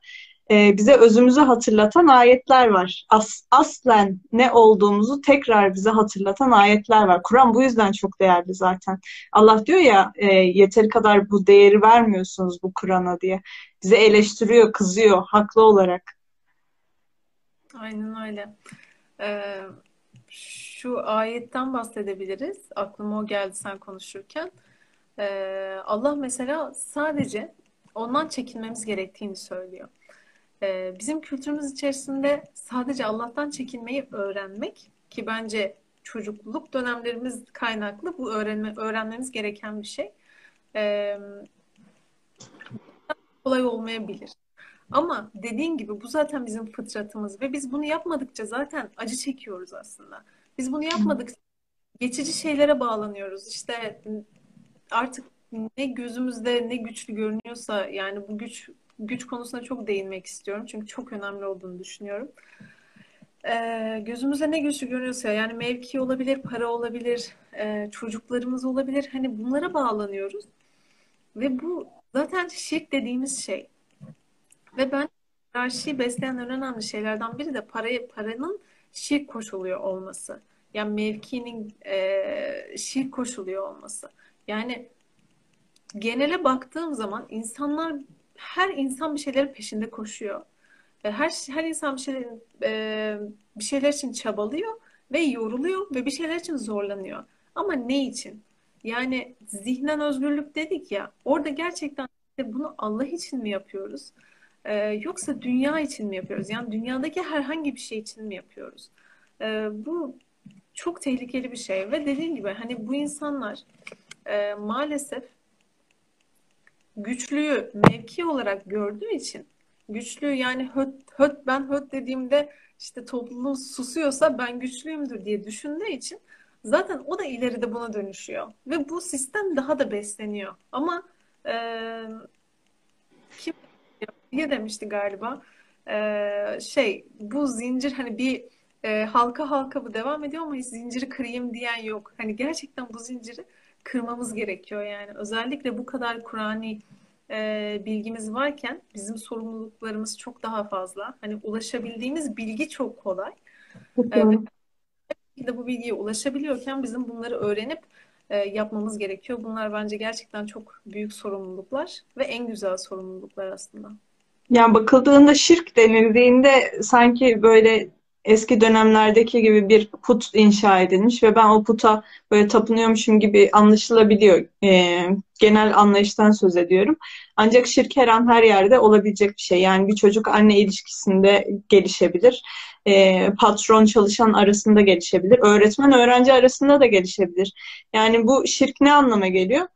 e, bize özümüzü hatırlatan ayetler var. As, aslen ne olduğumuzu tekrar bize hatırlatan ayetler var. Kur'an bu yüzden çok değerli zaten. Allah diyor ya e, yeteri kadar bu değeri vermiyorsunuz bu Kur'an'a diye. Bize eleştiriyor, kızıyor haklı olarak. Aynen öyle. Ee, şu ayetten bahsedebiliriz. Aklıma o geldi sen konuşurken. Ee, Allah mesela sadece ondan çekinmemiz gerektiğini söylüyor. Ee, bizim kültürümüz içerisinde sadece Allah'tan çekinmeyi öğrenmek ki bence çocukluk dönemlerimiz kaynaklı bu öğrenme, öğrenmemiz gereken bir şey. Ee, kolay olmayabilir. Ama dediğin gibi bu zaten bizim fıtratımız ve biz bunu yapmadıkça zaten acı çekiyoruz aslında. Biz bunu yapmadıkça geçici şeylere bağlanıyoruz. İşte artık ne gözümüzde ne güçlü görünüyorsa yani bu güç güç konusuna çok değinmek istiyorum. Çünkü çok önemli olduğunu düşünüyorum. Ee, gözümüzde ne güçlü görünüyorsa yani mevki olabilir, para olabilir, e, çocuklarımız olabilir. Hani bunlara bağlanıyoruz. Ve bu zaten şirk dediğimiz şey. Ve ben hiyerarşiyi besleyen en önemli şeylerden biri de parayı, paranın şirk koşuluyor olması. Yani mevkinin e, şirk koşuluyor olması. Yani genele baktığım zaman insanlar her insan bir şeylerin peşinde koşuyor. E, her her insan bir şeylerin e, bir şeyler için çabalıyor ve yoruluyor ve bir şeyler için zorlanıyor. Ama ne için? Yani zihnen özgürlük dedik ya. Orada gerçekten bunu Allah için mi yapıyoruz? Ee, yoksa dünya için mi yapıyoruz? Yani dünyadaki herhangi bir şey için mi yapıyoruz? Ee, bu çok tehlikeli bir şey ve dediğim gibi hani bu insanlar e, maalesef güçlüyü mevki olarak gördüğü için güçlü yani höt, höt ben höt dediğimde işte topluluğum susuyorsa ben güçlüyümdür diye düşündüğü için zaten o da ileride buna dönüşüyor. Ve bu sistem daha da besleniyor. Ama e, kim diye demişti galiba e, şey bu zincir hani bir e, halka halka bu devam ediyor ama hiç zinciri kırayım diyen yok. Hani gerçekten bu zinciri kırmamız gerekiyor yani. Özellikle bu kadar Kur'ani e, bilgimiz varken bizim sorumluluklarımız çok daha fazla. Hani ulaşabildiğimiz bilgi çok kolay. E, de bu bilgiye ulaşabiliyorken bizim bunları öğrenip e, yapmamız gerekiyor. Bunlar bence gerçekten çok büyük sorumluluklar ve en güzel sorumluluklar aslında. Yani bakıldığında şirk denildiğinde sanki böyle eski dönemlerdeki gibi bir put inşa edilmiş ve ben o puta böyle tapınıyormuşum gibi anlaşılabiliyor. E, genel anlayıştan söz ediyorum. Ancak şirk her an her yerde olabilecek bir şey. Yani bir çocuk anne ilişkisinde gelişebilir. E, patron çalışan arasında gelişebilir. Öğretmen öğrenci arasında da gelişebilir. Yani bu şirk ne anlama geliyor?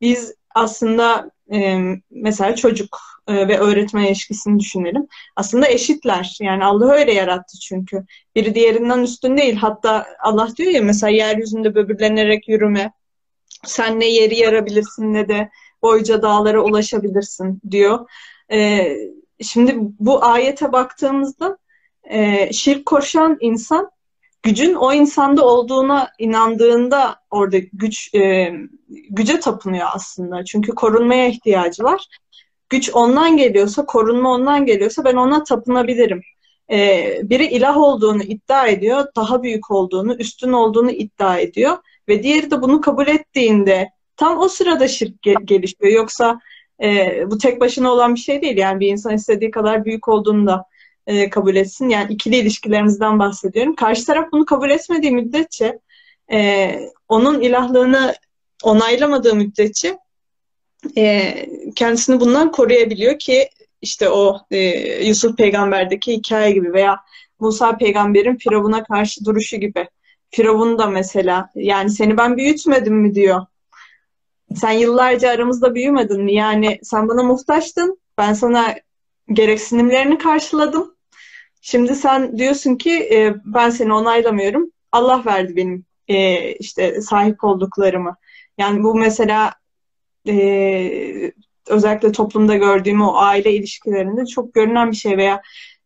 Biz aslında e, mesela çocuk e, ve öğretmen ilişkisini düşünelim. Aslında eşitler. Yani Allah öyle yarattı çünkü. Biri diğerinden üstün değil. Hatta Allah diyor ya mesela yeryüzünde böbürlenerek yürüme. Sen ne yeri yarabilirsin ne de boyca dağlara ulaşabilirsin diyor. E, şimdi bu ayete baktığımızda e, şirk koşan insan gücün o insanda olduğuna inandığında orada güç e, güce tapınıyor aslında. Çünkü korunmaya ihtiyacı var. Güç ondan geliyorsa, korunma ondan geliyorsa ben ona tapınabilirim. E, biri ilah olduğunu iddia ediyor, daha büyük olduğunu, üstün olduğunu iddia ediyor ve diğeri de bunu kabul ettiğinde tam o sırada şirk gelişiyor. Yoksa e, bu tek başına olan bir şey değil. Yani bir insan istediği kadar büyük olduğunu da e, kabul etsin. Yani ikili ilişkilerimizden bahsediyorum. Karşı taraf bunu kabul etmediği müddetçe e, onun ilahlığını onaylamadığı müddetçe e, kendisini bundan koruyabiliyor ki işte o e, Yusuf peygamberdeki hikaye gibi veya Musa peygamberin Firavun'a karşı duruşu gibi. Firavun da mesela yani seni ben büyütmedim mi diyor. Sen yıllarca aramızda büyümedin mi? Yani sen bana muhtaçtın. Ben sana gereksinimlerini karşıladım. Şimdi sen diyorsun ki e, ben seni onaylamıyorum. Allah verdi benim e, işte sahip olduklarımı. Yani bu mesela e, özellikle toplumda gördüğüm o aile ilişkilerinde çok görünen bir şey veya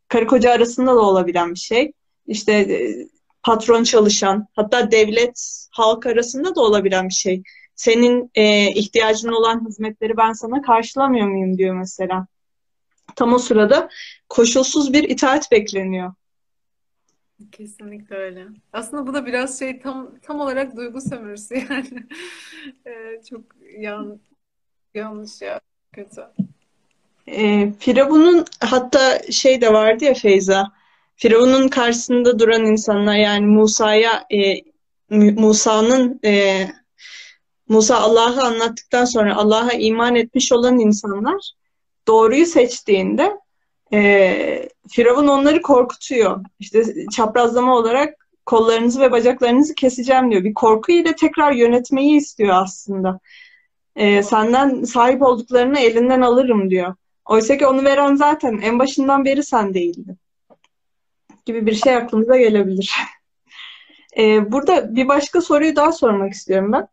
karı koca arasında da olabilen bir şey. İşte e, patron çalışan hatta devlet halk arasında da olabilen bir şey. Senin e, ihtiyacın olan hizmetleri ben sana karşılamıyor muyum diyor mesela. Tam o sırada koşulsuz bir itaat bekleniyor. Kesinlikle öyle. Aslında bu da biraz şey tam tam olarak duygu sömürüsü yani. Ee, çok yan, yanlış ya. Kötü. E, Firavun'un hatta şey de vardı ya Feyza. Firavun'un karşısında duran insanlar yani Musa'ya e, Musa'nın e, Musa Allah'ı anlattıktan sonra Allah'a iman etmiş olan insanlar doğruyu seçtiğinde e, Firavun onları korkutuyor. İşte çaprazlama olarak kollarınızı ve bacaklarınızı keseceğim diyor. Bir korku ile tekrar yönetmeyi istiyor aslında. E, senden sahip olduklarını elinden alırım diyor. Oysa ki onu veren zaten en başından beri sen değildin. Gibi bir şey aklımıza gelebilir. E, burada bir başka soruyu daha sormak istiyorum ben.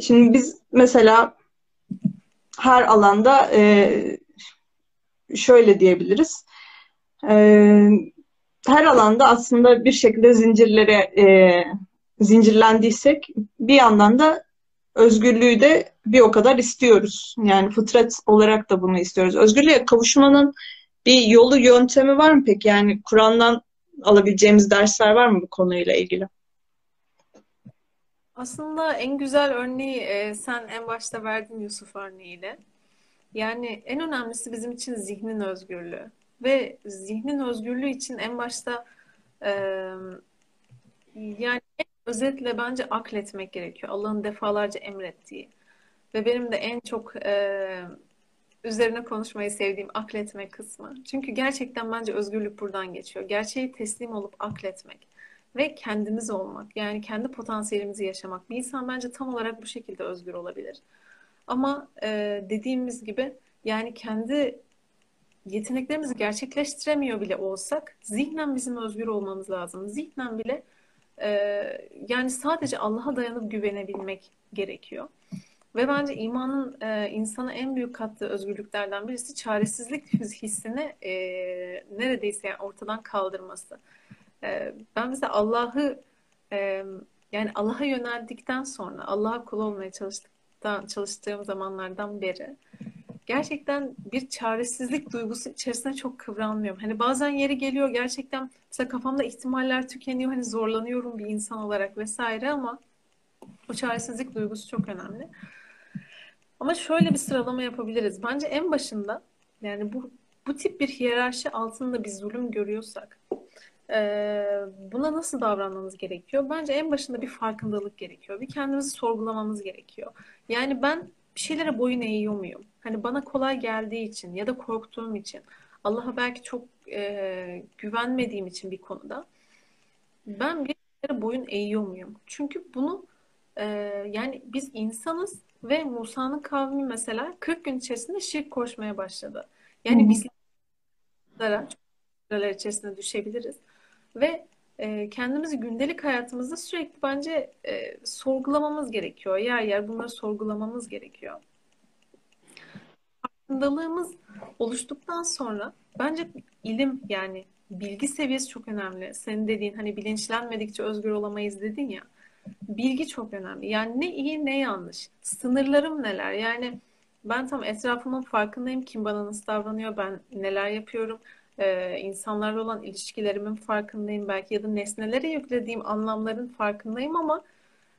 Şimdi biz mesela her alanda e, şöyle diyebiliriz. E, her alanda aslında bir şekilde zincirlere e, zincirlendiysek bir yandan da özgürlüğü de bir o kadar istiyoruz. Yani fıtrat olarak da bunu istiyoruz. Özgürlüğe kavuşmanın bir yolu, yöntemi var mı peki? Yani Kur'an'dan alabileceğimiz dersler var mı bu konuyla ilgili? Aslında en güzel örneği e, sen en başta verdin Yusuf örneğiyle. Yani en önemlisi bizim için zihnin özgürlüğü. Ve zihnin özgürlüğü için en başta e, yani özetle bence akletmek gerekiyor. Allah'ın defalarca emrettiği. Ve benim de en çok e, üzerine konuşmayı sevdiğim akletmek kısmı. Çünkü gerçekten bence özgürlük buradan geçiyor. Gerçeği teslim olup akletmek ve kendimiz olmak. Yani kendi potansiyelimizi yaşamak. Bir insan bence tam olarak bu şekilde özgür olabilir. Ama e, dediğimiz gibi yani kendi yeteneklerimizi gerçekleştiremiyor bile olsak zihnen bizim özgür olmamız lazım. Zihnen bile e, yani sadece Allah'a dayanıp güvenebilmek gerekiyor. Ve bence imanın e, insana en büyük kattığı özgürlüklerden birisi çaresizlik hissini e, neredeyse yani ortadan kaldırması. E, ben mesela Allah'ı e, yani Allah'a yöneldikten sonra Allah'a kul olmaya çalıştıktan, çalıştığım zamanlardan beri gerçekten bir çaresizlik duygusu içerisinde çok kıvranmıyorum. Hani bazen yeri geliyor gerçekten mesela kafamda ihtimaller tükeniyor. Hani zorlanıyorum bir insan olarak vesaire ama o çaresizlik duygusu çok önemli. Ama şöyle bir sıralama yapabiliriz. Bence en başında yani bu bu tip bir hiyerarşi altında bir zulüm görüyorsak e, buna nasıl davranmamız gerekiyor? Bence en başında bir farkındalık gerekiyor. Bir kendimizi sorgulamamız gerekiyor. Yani ben bir şeylere boyun eğiyor muyum? Hani bana kolay geldiği için ya da korktuğum için Allah'a belki çok e, güvenmediğim için bir konuda ben bir şeylere boyun eğiyor muyum? Çünkü bunu e, yani biz insanız ve Musa'nın kavmi mesela 40 gün içerisinde şirk koşmaya başladı. Yani biz çok içerisinde düşebiliriz. Ve e, kendimizi gündelik hayatımızda sürekli bence e, sorgulamamız gerekiyor. Yer yer bunları sorgulamamız gerekiyor. Farkındalığımız oluştuktan sonra bence ilim yani bilgi seviyesi çok önemli. Senin dediğin hani bilinçlenmedikçe özgür olamayız dedin ya. Bilgi çok önemli. Yani ne iyi ne yanlış. Sınırlarım neler? Yani ben tam etrafımın farkındayım. Kim bana nasıl davranıyor? Ben neler yapıyorum? Ee, insanlarla olan ilişkilerimin farkındayım. Belki ya da nesnelere yüklediğim anlamların farkındayım ama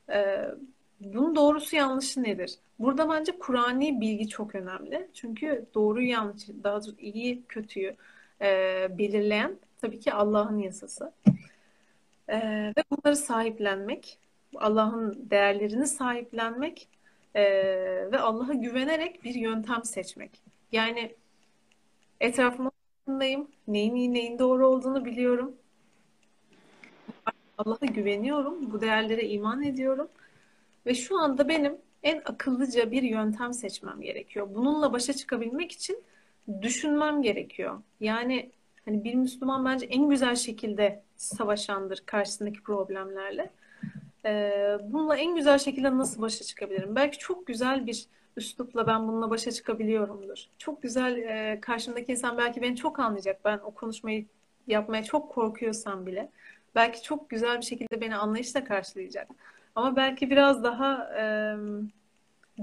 e, bunun doğrusu yanlışı nedir? Burada bence Kur'ani bilgi çok önemli. Çünkü doğru yanlış, daha doğrusu iyi kötüyü e, belirleyen tabii ki Allah'ın yasası. E, ve bunları sahiplenmek Allah'ın değerlerini sahiplenmek e, ve Allah'a güvenerek bir yöntem seçmek. Yani etrafıma farkındayım. Neyin iyi neyin doğru olduğunu biliyorum. Allah'a güveniyorum. Bu değerlere iman ediyorum. Ve şu anda benim en akıllıca bir yöntem seçmem gerekiyor. Bununla başa çıkabilmek için düşünmem gerekiyor. Yani hani bir Müslüman bence en güzel şekilde savaşandır karşısındaki problemlerle. Ee, bununla en güzel şekilde nasıl başa çıkabilirim? Belki çok güzel bir üslupla ben bununla başa çıkabiliyorumdur. Çok güzel e, karşımdaki insan belki beni çok anlayacak. Ben o konuşmayı yapmaya çok korkuyorsam bile. Belki çok güzel bir şekilde beni anlayışla karşılayacak. Ama belki biraz daha e,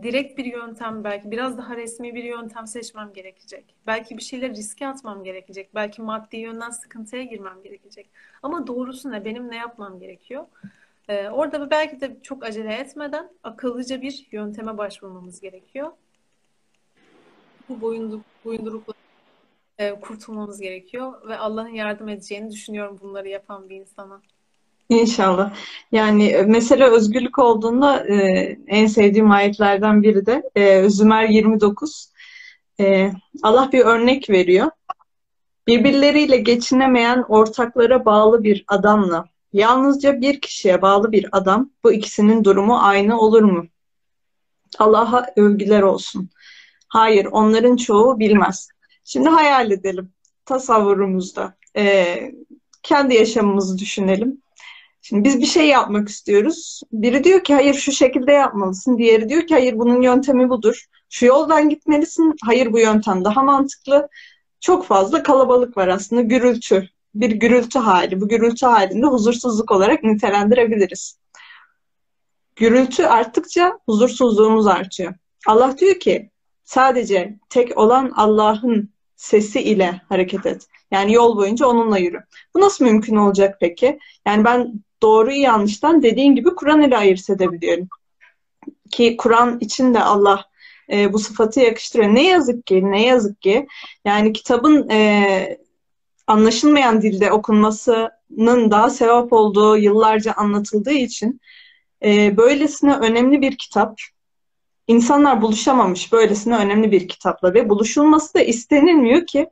direkt bir yöntem belki biraz daha resmi bir yöntem seçmem gerekecek. Belki bir şeyler riske atmam gerekecek. Belki maddi yönden sıkıntıya girmem gerekecek. Ama doğrusu ne? Benim ne yapmam gerekiyor? Ee, orada belki de çok acele etmeden akıllıca bir yönteme başvurmamız gerekiyor. Bu boyunduruk, boyundurukla e, kurtulmamız gerekiyor ve Allah'ın yardım edeceğini düşünüyorum bunları yapan bir insana. İnşallah. Yani e, mesela özgürlük olduğunda e, en sevdiğim ayetlerden biri de e, Zümer 29. E, Allah bir örnek veriyor. Birbirleriyle geçinemeyen ortaklara bağlı bir adamla yalnızca bir kişiye bağlı bir adam bu ikisinin durumu aynı olur mu? Allah'a övgüler olsun. Hayır, onların çoğu bilmez. Şimdi hayal edelim tasavvurumuzda. E, kendi yaşamımızı düşünelim. Şimdi biz bir şey yapmak istiyoruz. Biri diyor ki hayır şu şekilde yapmalısın. Diğeri diyor ki hayır bunun yöntemi budur. Şu yoldan gitmelisin. Hayır bu yöntem daha mantıklı. Çok fazla kalabalık var aslında. Gürültü. Bir gürültü hali. Bu gürültü halinde huzursuzluk olarak nitelendirebiliriz. Gürültü arttıkça huzursuzluğumuz artıyor. Allah diyor ki sadece tek olan Allah'ın sesi ile hareket et. Yani yol boyunca onunla yürü. Bu nasıl mümkün olacak peki? Yani ben doğruyu yanlıştan dediğin gibi Kur'an ile ayırt edebiliyorum. Ki Kur'an için de Allah e, bu sıfatı yakıştırıyor. Ne yazık ki, ne yazık ki yani kitabın e, anlaşılmayan dilde okunmasının daha sevap olduğu yıllarca anlatıldığı için e, böylesine önemli bir kitap insanlar buluşamamış böylesine önemli bir kitapla ve buluşulması da istenilmiyor ki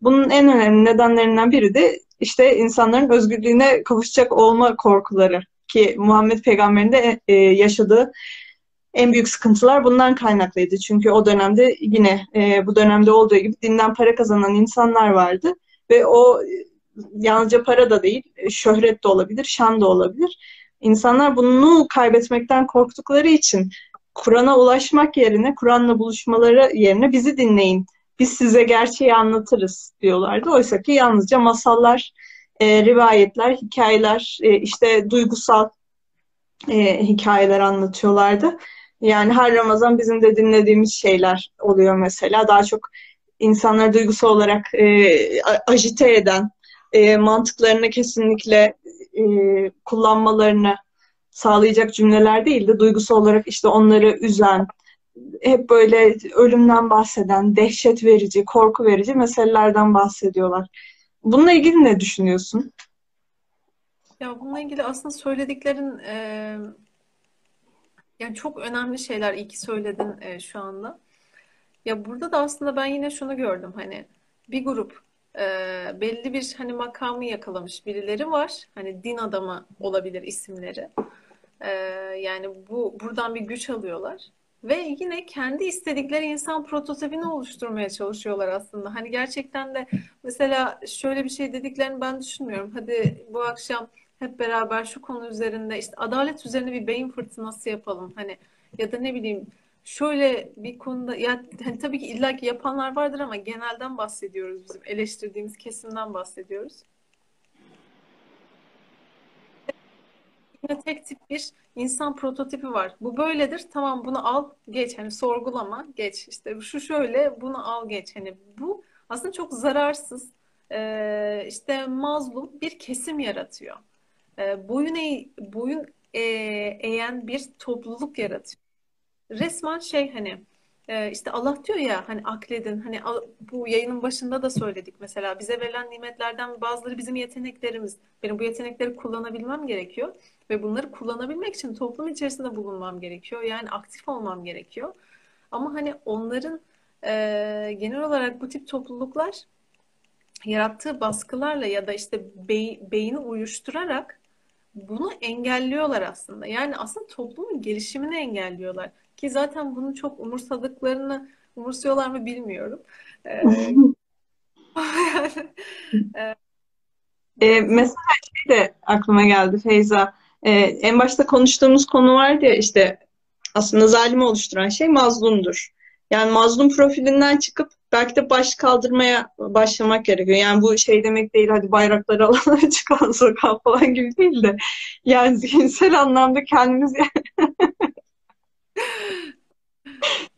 bunun en önemli nedenlerinden biri de işte insanların özgürlüğüne kavuşacak olma korkuları ki Muhammed Peygamber'in de e, yaşadığı en büyük sıkıntılar bundan kaynaklıydı. Çünkü o dönemde yine e, bu dönemde olduğu gibi dinden para kazanan insanlar vardı ve o yalnızca para da değil, şöhret de olabilir, şan da olabilir. İnsanlar bunu kaybetmekten korktukları için Kur'an'a ulaşmak yerine, Kur'an'la buluşmaları yerine bizi dinleyin biz size gerçeği anlatırız diyorlardı. Oysa ki yalnızca masallar, e, rivayetler, hikayeler, e, işte duygusal e, hikayeler anlatıyorlardı. Yani her Ramazan bizim de dinlediğimiz şeyler oluyor mesela. Daha çok insanları duygusal olarak e, ajite eden, e, mantıklarını kesinlikle e, kullanmalarını sağlayacak cümleler değil de duygusal olarak işte onları üzen, hep böyle ölümden bahseden, dehşet verici, korku verici meselelerden bahsediyorlar. Bununla ilgili ne düşünüyorsun? Ya bununla ilgili aslında söylediklerin e, yani çok önemli şeyler iyi ki söyledin e, şu anda. Ya burada da aslında ben yine şunu gördüm hani bir grup e, belli bir hani makamı yakalamış birileri var. Hani din adamı olabilir isimleri. E, yani bu buradan bir güç alıyorlar. Ve yine kendi istedikleri insan prototipini oluşturmaya çalışıyorlar aslında. Hani gerçekten de mesela şöyle bir şey dediklerini ben düşünmüyorum. Hadi bu akşam hep beraber şu konu üzerinde işte adalet üzerine bir beyin fırtınası yapalım. Hani ya da ne bileyim şöyle bir konuda ya hani tabii ki illaki yapanlar vardır ama genelden bahsediyoruz bizim eleştirdiğimiz kesimden bahsediyoruz. Yine tek tip bir insan prototipi var. Bu böyledir. Tamam bunu al geç. Hani sorgulama geç. İşte şu şöyle bunu al geç. Hani bu aslında çok zararsız işte mazlum bir kesim yaratıyor. Boyun eğ, boyun eğen bir topluluk yaratıyor. Resmen şey hani e, işte Allah diyor ya hani akledin hani bu yayının başında da söyledik mesela bize verilen nimetlerden bazıları bizim yeteneklerimiz. Benim bu yetenekleri kullanabilmem gerekiyor. Ve bunları kullanabilmek için toplum içerisinde bulunmam gerekiyor. Yani aktif olmam gerekiyor. Ama hani onların e, genel olarak bu tip topluluklar yarattığı baskılarla ya da işte bey, beyni uyuşturarak bunu engelliyorlar aslında. Yani aslında toplumun gelişimini engelliyorlar. Ki zaten bunu çok umursadıklarını umursuyorlar mı bilmiyorum. Ee, e, e, mesela şey de aklıma geldi Feyza. Ee, en başta konuştuğumuz konu vardı ya işte aslında zalimi oluşturan şey mazlumdur. Yani mazlum profilinden çıkıp belki de baş kaldırmaya başlamak gerekiyor. Yani bu şey demek değil hadi bayrakları alalım çıkalım sokağa falan gibi değil de yani zihinsel anlamda kendimiz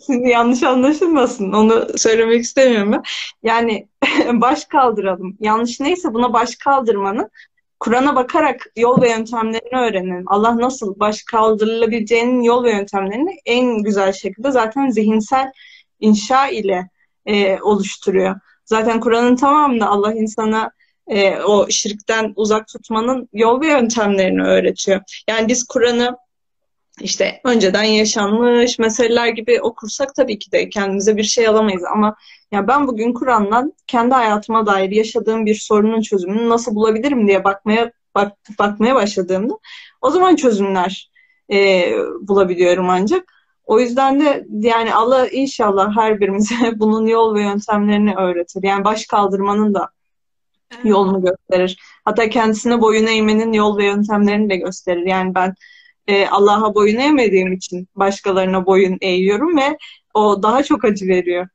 Şimdi yanlış anlaşılmasın. Onu söylemek istemiyorum ben. Yani baş kaldıralım. Yanlış neyse buna baş kaldırmanın Kur'an'a bakarak yol ve yöntemlerini öğrenelim. Allah nasıl baş kaldırılabileceğinin yol ve yöntemlerini en güzel şekilde zaten zihinsel inşa ile e, oluşturuyor. Zaten Kur'an'ın tamamında Allah insana e, o şirkten uzak tutmanın yol ve yöntemlerini öğretiyor. Yani biz Kur'an'ı işte önceden yaşanmış meseleler gibi okursak tabii ki de kendimize bir şey alamayız ama ya ben bugün Kur'an'dan kendi hayatıma dair yaşadığım bir sorunun çözümünü nasıl bulabilirim diye bakmaya bak, bakmaya başladığımda o zaman çözümler e, bulabiliyorum ancak. O yüzden de yani Allah inşallah her birimize bunun yol ve yöntemlerini öğretir. Yani baş kaldırmanın da yolunu gösterir. Hatta kendisine boyun eğmenin yol ve yöntemlerini de gösterir. Yani ben e, Allah'a boyun eğmediğim için başkalarına boyun eğiyorum ve o daha çok acı veriyor.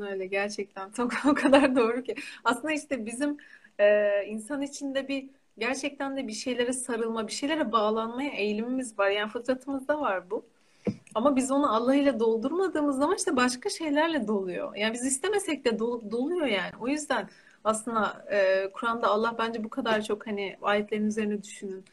Öyle gerçekten çok o kadar doğru ki. Aslında işte bizim e, insan içinde bir gerçekten de bir şeylere sarılma, bir şeylere bağlanmaya eğilimimiz var. Yani fıtratımızda var bu. Ama biz onu Allah ile doldurmadığımız zaman işte başka şeylerle doluyor. Yani biz istemesek de dol, doluyor yani. O yüzden aslında e, Kur'an'da Allah bence bu kadar çok hani ayetlerin üzerine düşünün.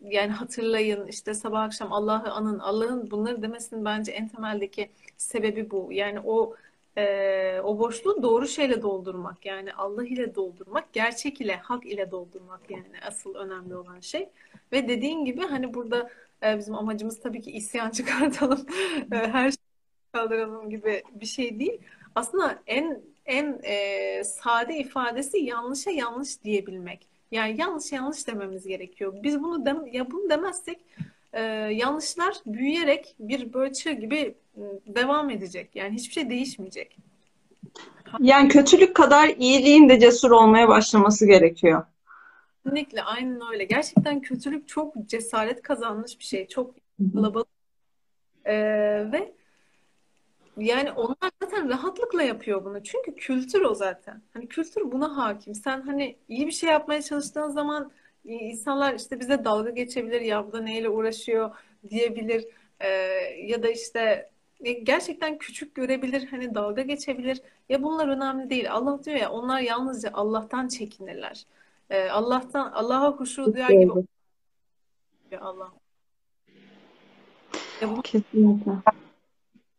Yani hatırlayın işte sabah akşam Allah'ı anın. Allah'ın bunları demesinin bence en temeldeki sebebi bu. Yani o e, o boşluğu doğru şeyle doldurmak. Yani Allah ile doldurmak, gerçek ile, hak ile doldurmak yani asıl önemli olan şey. Ve dediğin gibi hani burada e, bizim amacımız tabii ki isyan çıkartalım, her şeyi kaldıralım gibi bir şey değil. Aslında en en e, sade ifadesi yanlışa yanlış diyebilmek. Yani yanlış yanlış dememiz gerekiyor. Biz bunu dem ya bunu demezsek e, yanlışlar büyüyerek bir böyle çığ gibi devam edecek. Yani hiçbir şey değişmeyecek. Yani kötülük kadar iyiliğin de cesur olmaya başlaması gerekiyor. Kesinlikle aynen öyle. Gerçekten kötülük çok cesaret kazanmış bir şey. Çok kalabalık. Ee, ve yani onlar zaten rahatlıkla yapıyor bunu. Çünkü kültür o zaten. Hani kültür buna hakim. Sen hani iyi bir şey yapmaya çalıştığın zaman insanlar işte bize dalga geçebilir ya bu da neyle uğraşıyor diyebilir. Ee, ya da işte e, gerçekten küçük görebilir, hani dalga geçebilir. Ya bunlar önemli değil. Allah diyor ya onlar yalnızca Allah'tan çekinirler. Ee, Allah'tan Allah'a huşu duyar gibi Allah. Ya bu Kesinlikle.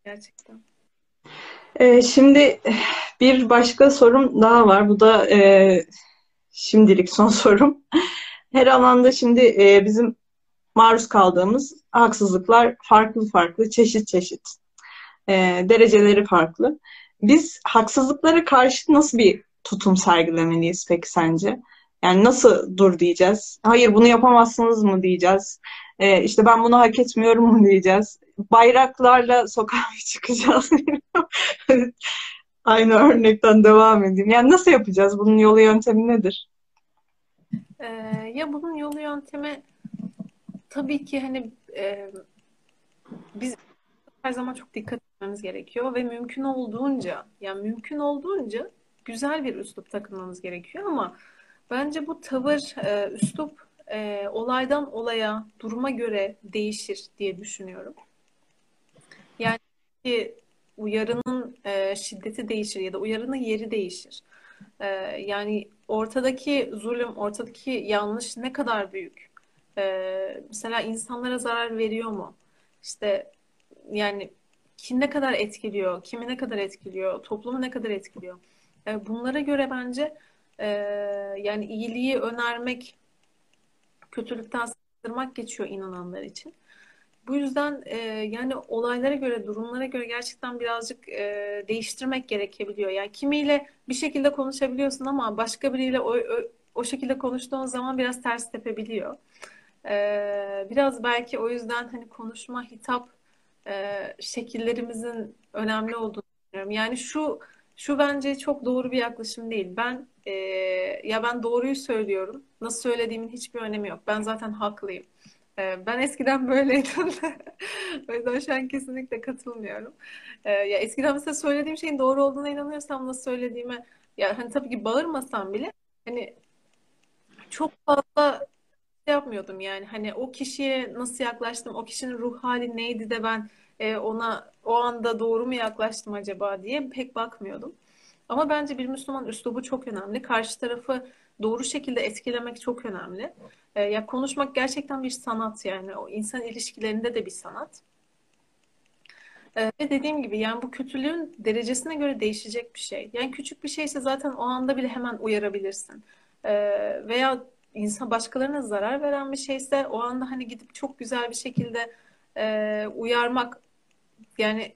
Gerçekten. Ee, şimdi bir başka sorum daha var. Bu da e, şimdilik son sorum. Her alanda şimdi e, bizim maruz kaldığımız haksızlıklar farklı farklı, çeşit çeşit. E, dereceleri farklı. Biz haksızlıklara karşı nasıl bir tutum sergilemeliyiz peki sence? Yani nasıl dur diyeceğiz? Hayır bunu yapamazsınız mı diyeceğiz? E, işte ben bunu hak etmiyorum mu diyeceğiz? Bayraklarla sokağa çıkacağız? Aynı örnekten devam edeyim. Yani nasıl yapacağız? Bunun yolu yöntemi nedir? Ee, ya bunun yolu yöntemi tabii ki hani e, biz her zaman çok dikkat etmemiz gerekiyor ve mümkün olduğunca yani mümkün olduğunca güzel bir üslup takılmamız gerekiyor ama bence bu tavır, e, üslup e, olaydan olaya, duruma göre değişir diye düşünüyorum. Yani ki uyarının e, şiddeti değişir ya da uyarının yeri değişir. E, yani ortadaki zulüm, ortadaki yanlış ne kadar büyük? E, mesela insanlara zarar veriyor mu? İşte yani kim ne kadar etkiliyor, kimi ne kadar etkiliyor, toplumu ne kadar etkiliyor. E, bunlara göre bence e, yani iyiliği önermek, kötülükten sındırmak geçiyor inananlar için. Bu yüzden e, yani olaylara göre, durumlara göre gerçekten birazcık e, değiştirmek gerekebiliyor. Yani kimiyle bir şekilde konuşabiliyorsun ama başka biriyle o, o, o şekilde konuştuğun zaman biraz ters tepebiliyor. E, biraz belki o yüzden hani konuşma, hitap e, şekillerimizin önemli olduğunu düşünüyorum. Yani şu şu bence çok doğru bir yaklaşım değil. Ben e, ya ben doğruyu söylüyorum. Nasıl söylediğimin hiçbir önemi yok. Ben zaten haklıyım. E, ben eskiden böyleydim. o yüzden şu an kesinlikle katılmıyorum. E, ya eskiden mesela söylediğim şeyin doğru olduğuna inanıyorsam nasıl söylediğime ya hani tabii ki bağırmasam bile hani çok fazla şey yapmıyordum yani hani o kişiye nasıl yaklaştım, o kişinin ruh hali neydi de ben e, ona o anda doğru mu yaklaştım acaba diye pek bakmıyordum. Ama bence bir Müslüman üslubu çok önemli. Karşı tarafı doğru şekilde etkilemek çok önemli. E, ya konuşmak gerçekten bir sanat yani. O insan ilişkilerinde de bir sanat. E, ve dediğim gibi yani bu kötülüğün derecesine göre değişecek bir şey. Yani küçük bir şeyse zaten o anda bile hemen uyarabilirsin. E, veya insan başkalarına zarar veren bir şeyse o anda hani gidip çok güzel bir şekilde e, uyarmak yani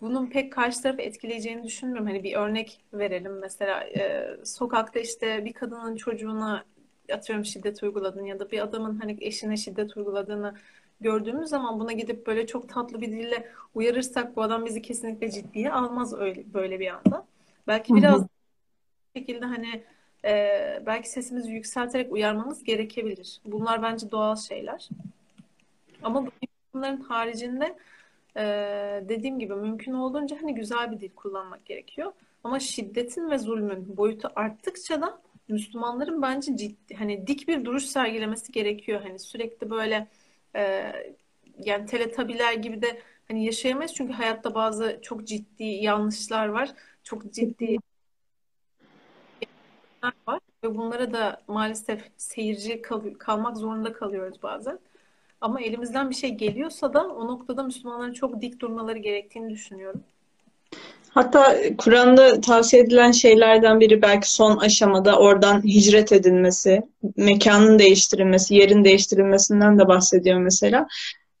bunun pek karşı tarafı etkileyeceğini düşünmüyorum. Hani bir örnek verelim mesela e, sokakta işte bir kadının çocuğuna atıyorum şiddet uyguladığını ya da bir adamın hani eşine şiddet uyguladığını gördüğümüz zaman buna gidip böyle çok tatlı bir dille uyarırsak bu adam bizi kesinlikle ciddiye almaz öyle böyle bir anda. Belki biraz hı şekilde hani e, belki sesimizi yükselterek uyarmamız gerekebilir. Bunlar bence doğal şeyler. Ama bunların haricinde e, dediğim gibi mümkün olduğunca hani güzel bir dil kullanmak gerekiyor. Ama şiddetin ve zulmün boyutu arttıkça da Müslümanların bence ciddi hani dik bir duruş sergilemesi gerekiyor. Hani sürekli böyle e, yani teletabiler gibi de hani yaşayamayız çünkü hayatta bazı çok ciddi yanlışlar var. Çok ciddi var ve bunlara da maalesef seyirci kal kalmak zorunda kalıyoruz bazen. Ama elimizden bir şey geliyorsa da o noktada Müslümanların çok dik durmaları gerektiğini düşünüyorum. Hatta Kur'an'da tavsiye edilen şeylerden biri belki son aşamada oradan hicret edilmesi, mekanın değiştirilmesi, yerin değiştirilmesinden de bahsediyor mesela.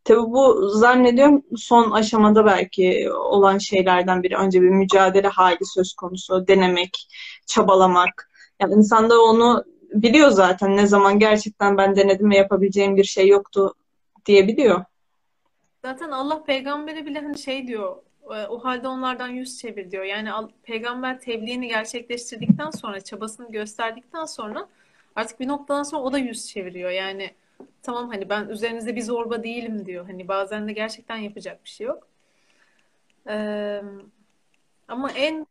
Tabi bu zannediyorum son aşamada belki olan şeylerden biri. Önce bir mücadele hali söz konusu, denemek, çabalamak. Yani insan da onu biliyor zaten ne zaman gerçekten ben denedim ve yapabileceğim bir şey yoktu diyebiliyor. Zaten Allah peygambere bile hani şey diyor e, o halde onlardan yüz çevir diyor. Yani peygamber tebliğini gerçekleştirdikten sonra çabasını gösterdikten sonra artık bir noktadan sonra o da yüz çeviriyor. Yani tamam hani ben üzerinizde bir zorba değilim diyor. Hani bazen de gerçekten yapacak bir şey yok. Ee, ama en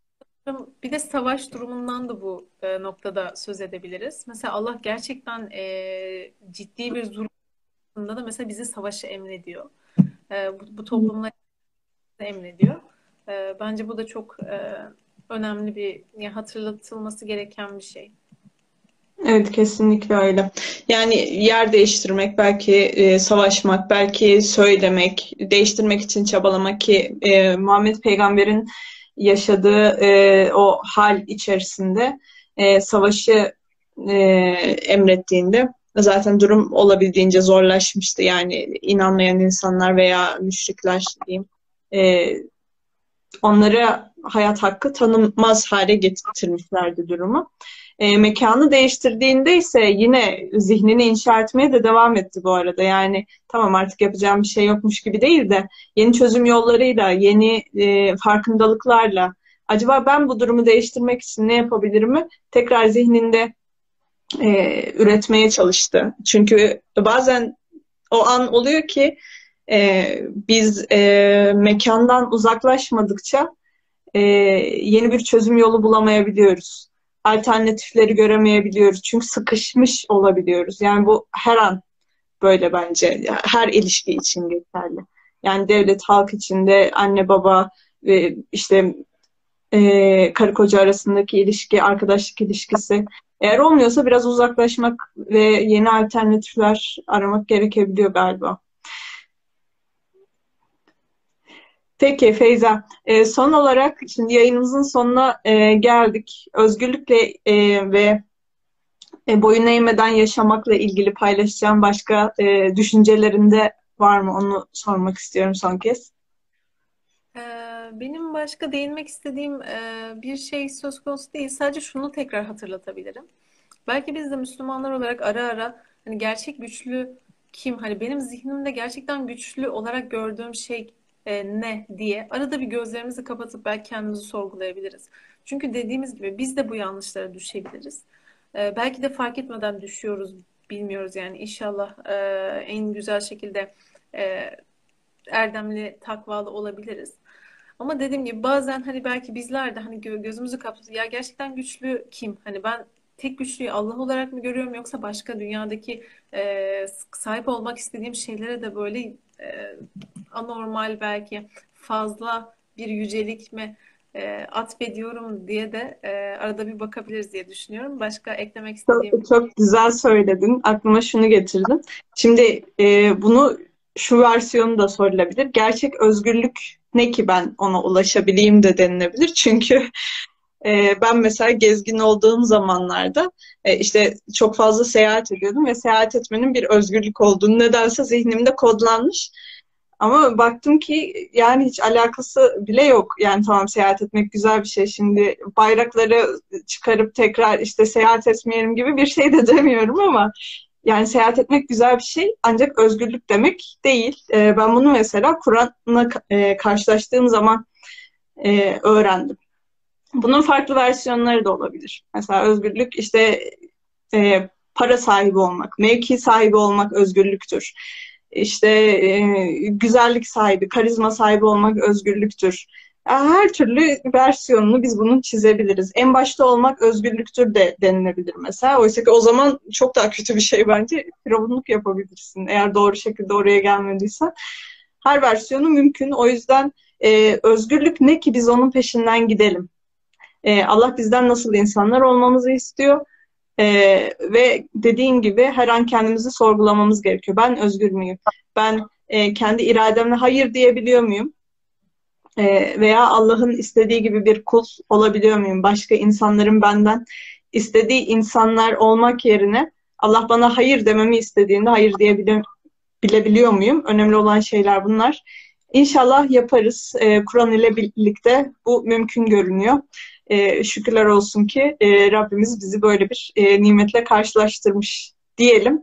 bir de savaş durumundan da bu e, noktada söz edebiliriz. Mesela Allah gerçekten e, ciddi bir zulüm da mesela bizi savaşı emrediyor. E, bu, bu toplumlar emrediyor. E, bence bu da çok e, önemli bir yani hatırlatılması gereken bir şey. Evet kesinlikle öyle. Yani yer değiştirmek, belki e, savaşmak, belki söylemek, değiştirmek için çabalamak ki e, Muhammed Peygamber'in yaşadığı e, o hal içerisinde e, savaşı e, emrettiğinde zaten durum olabildiğince zorlaşmıştı. Yani inanmayan insanlar veya müşrikler diyeyim e, onlara hayat hakkı tanınmaz hale getirmişlerdi durumu. E, mekanı değiştirdiğinde ise yine zihnini inşa etmeye de devam etti bu arada. Yani tamam artık yapacağım bir şey yokmuş gibi değil de yeni çözüm yollarıyla, yeni e, farkındalıklarla acaba ben bu durumu değiştirmek için ne yapabilirim tekrar zihninde e, üretmeye çalıştı. Çünkü bazen o an oluyor ki e, biz e, mekandan uzaklaşmadıkça e, yeni bir çözüm yolu bulamayabiliyoruz. Alternatifleri göremeyebiliyoruz. Çünkü sıkışmış olabiliyoruz. Yani bu her an böyle bence. Her ilişki için geçerli. Yani devlet, halk içinde anne, baba, ve işte e, karı koca arasındaki ilişki, arkadaşlık ilişkisi. Eğer olmuyorsa biraz uzaklaşmak ve yeni alternatifler aramak gerekebiliyor galiba. Peki Feyza, e, son olarak şimdi yayınımızın sonuna e, geldik. Özgürlükle e, ve e, boyun eğmeden yaşamakla ilgili paylaşacağım başka e, düşüncelerinde var mı? Onu sormak istiyorum son kez. Ee, benim başka değinmek istediğim e, bir şey söz konusu değil. Sadece şunu tekrar hatırlatabilirim. Belki biz de Müslümanlar olarak ara ara hani gerçek güçlü kim? Hani benim zihnimde gerçekten güçlü olarak gördüğüm şey e, ne diye arada bir gözlerimizi kapatıp belki kendimizi sorgulayabiliriz. Çünkü dediğimiz gibi biz de bu yanlışlara düşebiliriz. E, belki de fark etmeden düşüyoruz, bilmiyoruz yani. İnşallah e, en güzel şekilde e, erdemli, takvalı olabiliriz. Ama dediğim gibi bazen hani belki bizler de hani gözümüzü kapatıp ya gerçekten güçlü kim? Hani ben tek güçlüyü Allah olarak mı görüyorum yoksa başka dünyadaki e, sahip olmak istediğim şeylere de böyle e, anormal belki fazla bir yücelik mi e, atfediyorum diye de e, arada bir bakabiliriz diye düşünüyorum. Başka eklemek istediğim... Çok, çok güzel söyledin. Aklıma şunu getirdin. Şimdi e, bunu şu versiyonu da sorulabilir. Gerçek özgürlük ne ki ben ona ulaşabileyim de denilebilir. Çünkü e, ben mesela gezgin olduğum zamanlarda e, işte çok fazla seyahat ediyordum ve seyahat etmenin bir özgürlük olduğunu nedense zihnimde kodlanmış. Ama baktım ki yani hiç alakası bile yok. Yani tamam seyahat etmek güzel bir şey. Şimdi bayrakları çıkarıp tekrar işte seyahat etmeyelim gibi bir şey de demiyorum ama yani seyahat etmek güzel bir şey ancak özgürlük demek değil. E, ben bunu mesela Kur'an'la e, karşılaştığım zaman e, öğrendim. Bunun farklı versiyonları da olabilir. Mesela özgürlük işte e, para sahibi olmak, mevki sahibi olmak özgürlüktür. İşte e, güzellik sahibi, karizma sahibi olmak özgürlüktür. Her türlü versiyonunu biz bunun çizebiliriz. En başta olmak özgürlüktür de denilebilir mesela. Oysa ki o zaman çok daha kötü bir şey bence. Firavunluk yapabilirsin eğer doğru şekilde oraya gelmediysen. Her versiyonu mümkün. O yüzden e, özgürlük ne ki biz onun peşinden gidelim. E, Allah bizden nasıl insanlar olmamızı istiyor. E, ve dediğin gibi her an kendimizi sorgulamamız gerekiyor. Ben özgür müyüm? Ben e, kendi irademle hayır diyebiliyor muyum? E, veya Allah'ın istediği gibi bir kul olabiliyor muyum? Başka insanların benden istediği insanlar olmak yerine Allah bana hayır dememi istediğinde hayır diyebiliyor muyum? Önemli olan şeyler bunlar. İnşallah yaparız. E, Kur'an ile birlikte bu mümkün görünüyor. E, şükürler olsun ki e, Rabbimiz bizi böyle bir e, nimetle karşılaştırmış diyelim.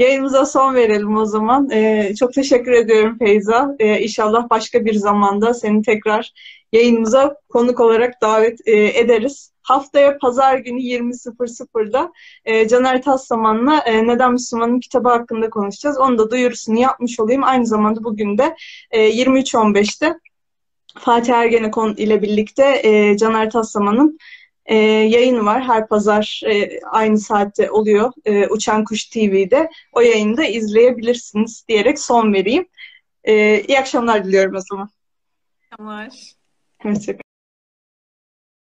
Yayınımıza son verelim o zaman. E, çok teşekkür ediyorum Feyza. E, inşallah başka bir zamanda seni tekrar yayınımıza konuk olarak davet e, ederiz. Haftaya pazar günü 20.00'da e, Caner Taslaman'la e, Neden Müslüman'ın kitabı hakkında konuşacağız. Onu da duyurusunu yapmış olayım. Aynı zamanda bugün de e, 23.15'te Fatih Ergenekon ile birlikte e, Caner Taslaman'ın e, yayını var. Her pazar e, aynı saatte oluyor e, Uçan Kuş TV'de. O yayını da izleyebilirsiniz diyerek son vereyim. E, iyi akşamlar diliyorum o zaman. Akşamlar. Hoşçakalın.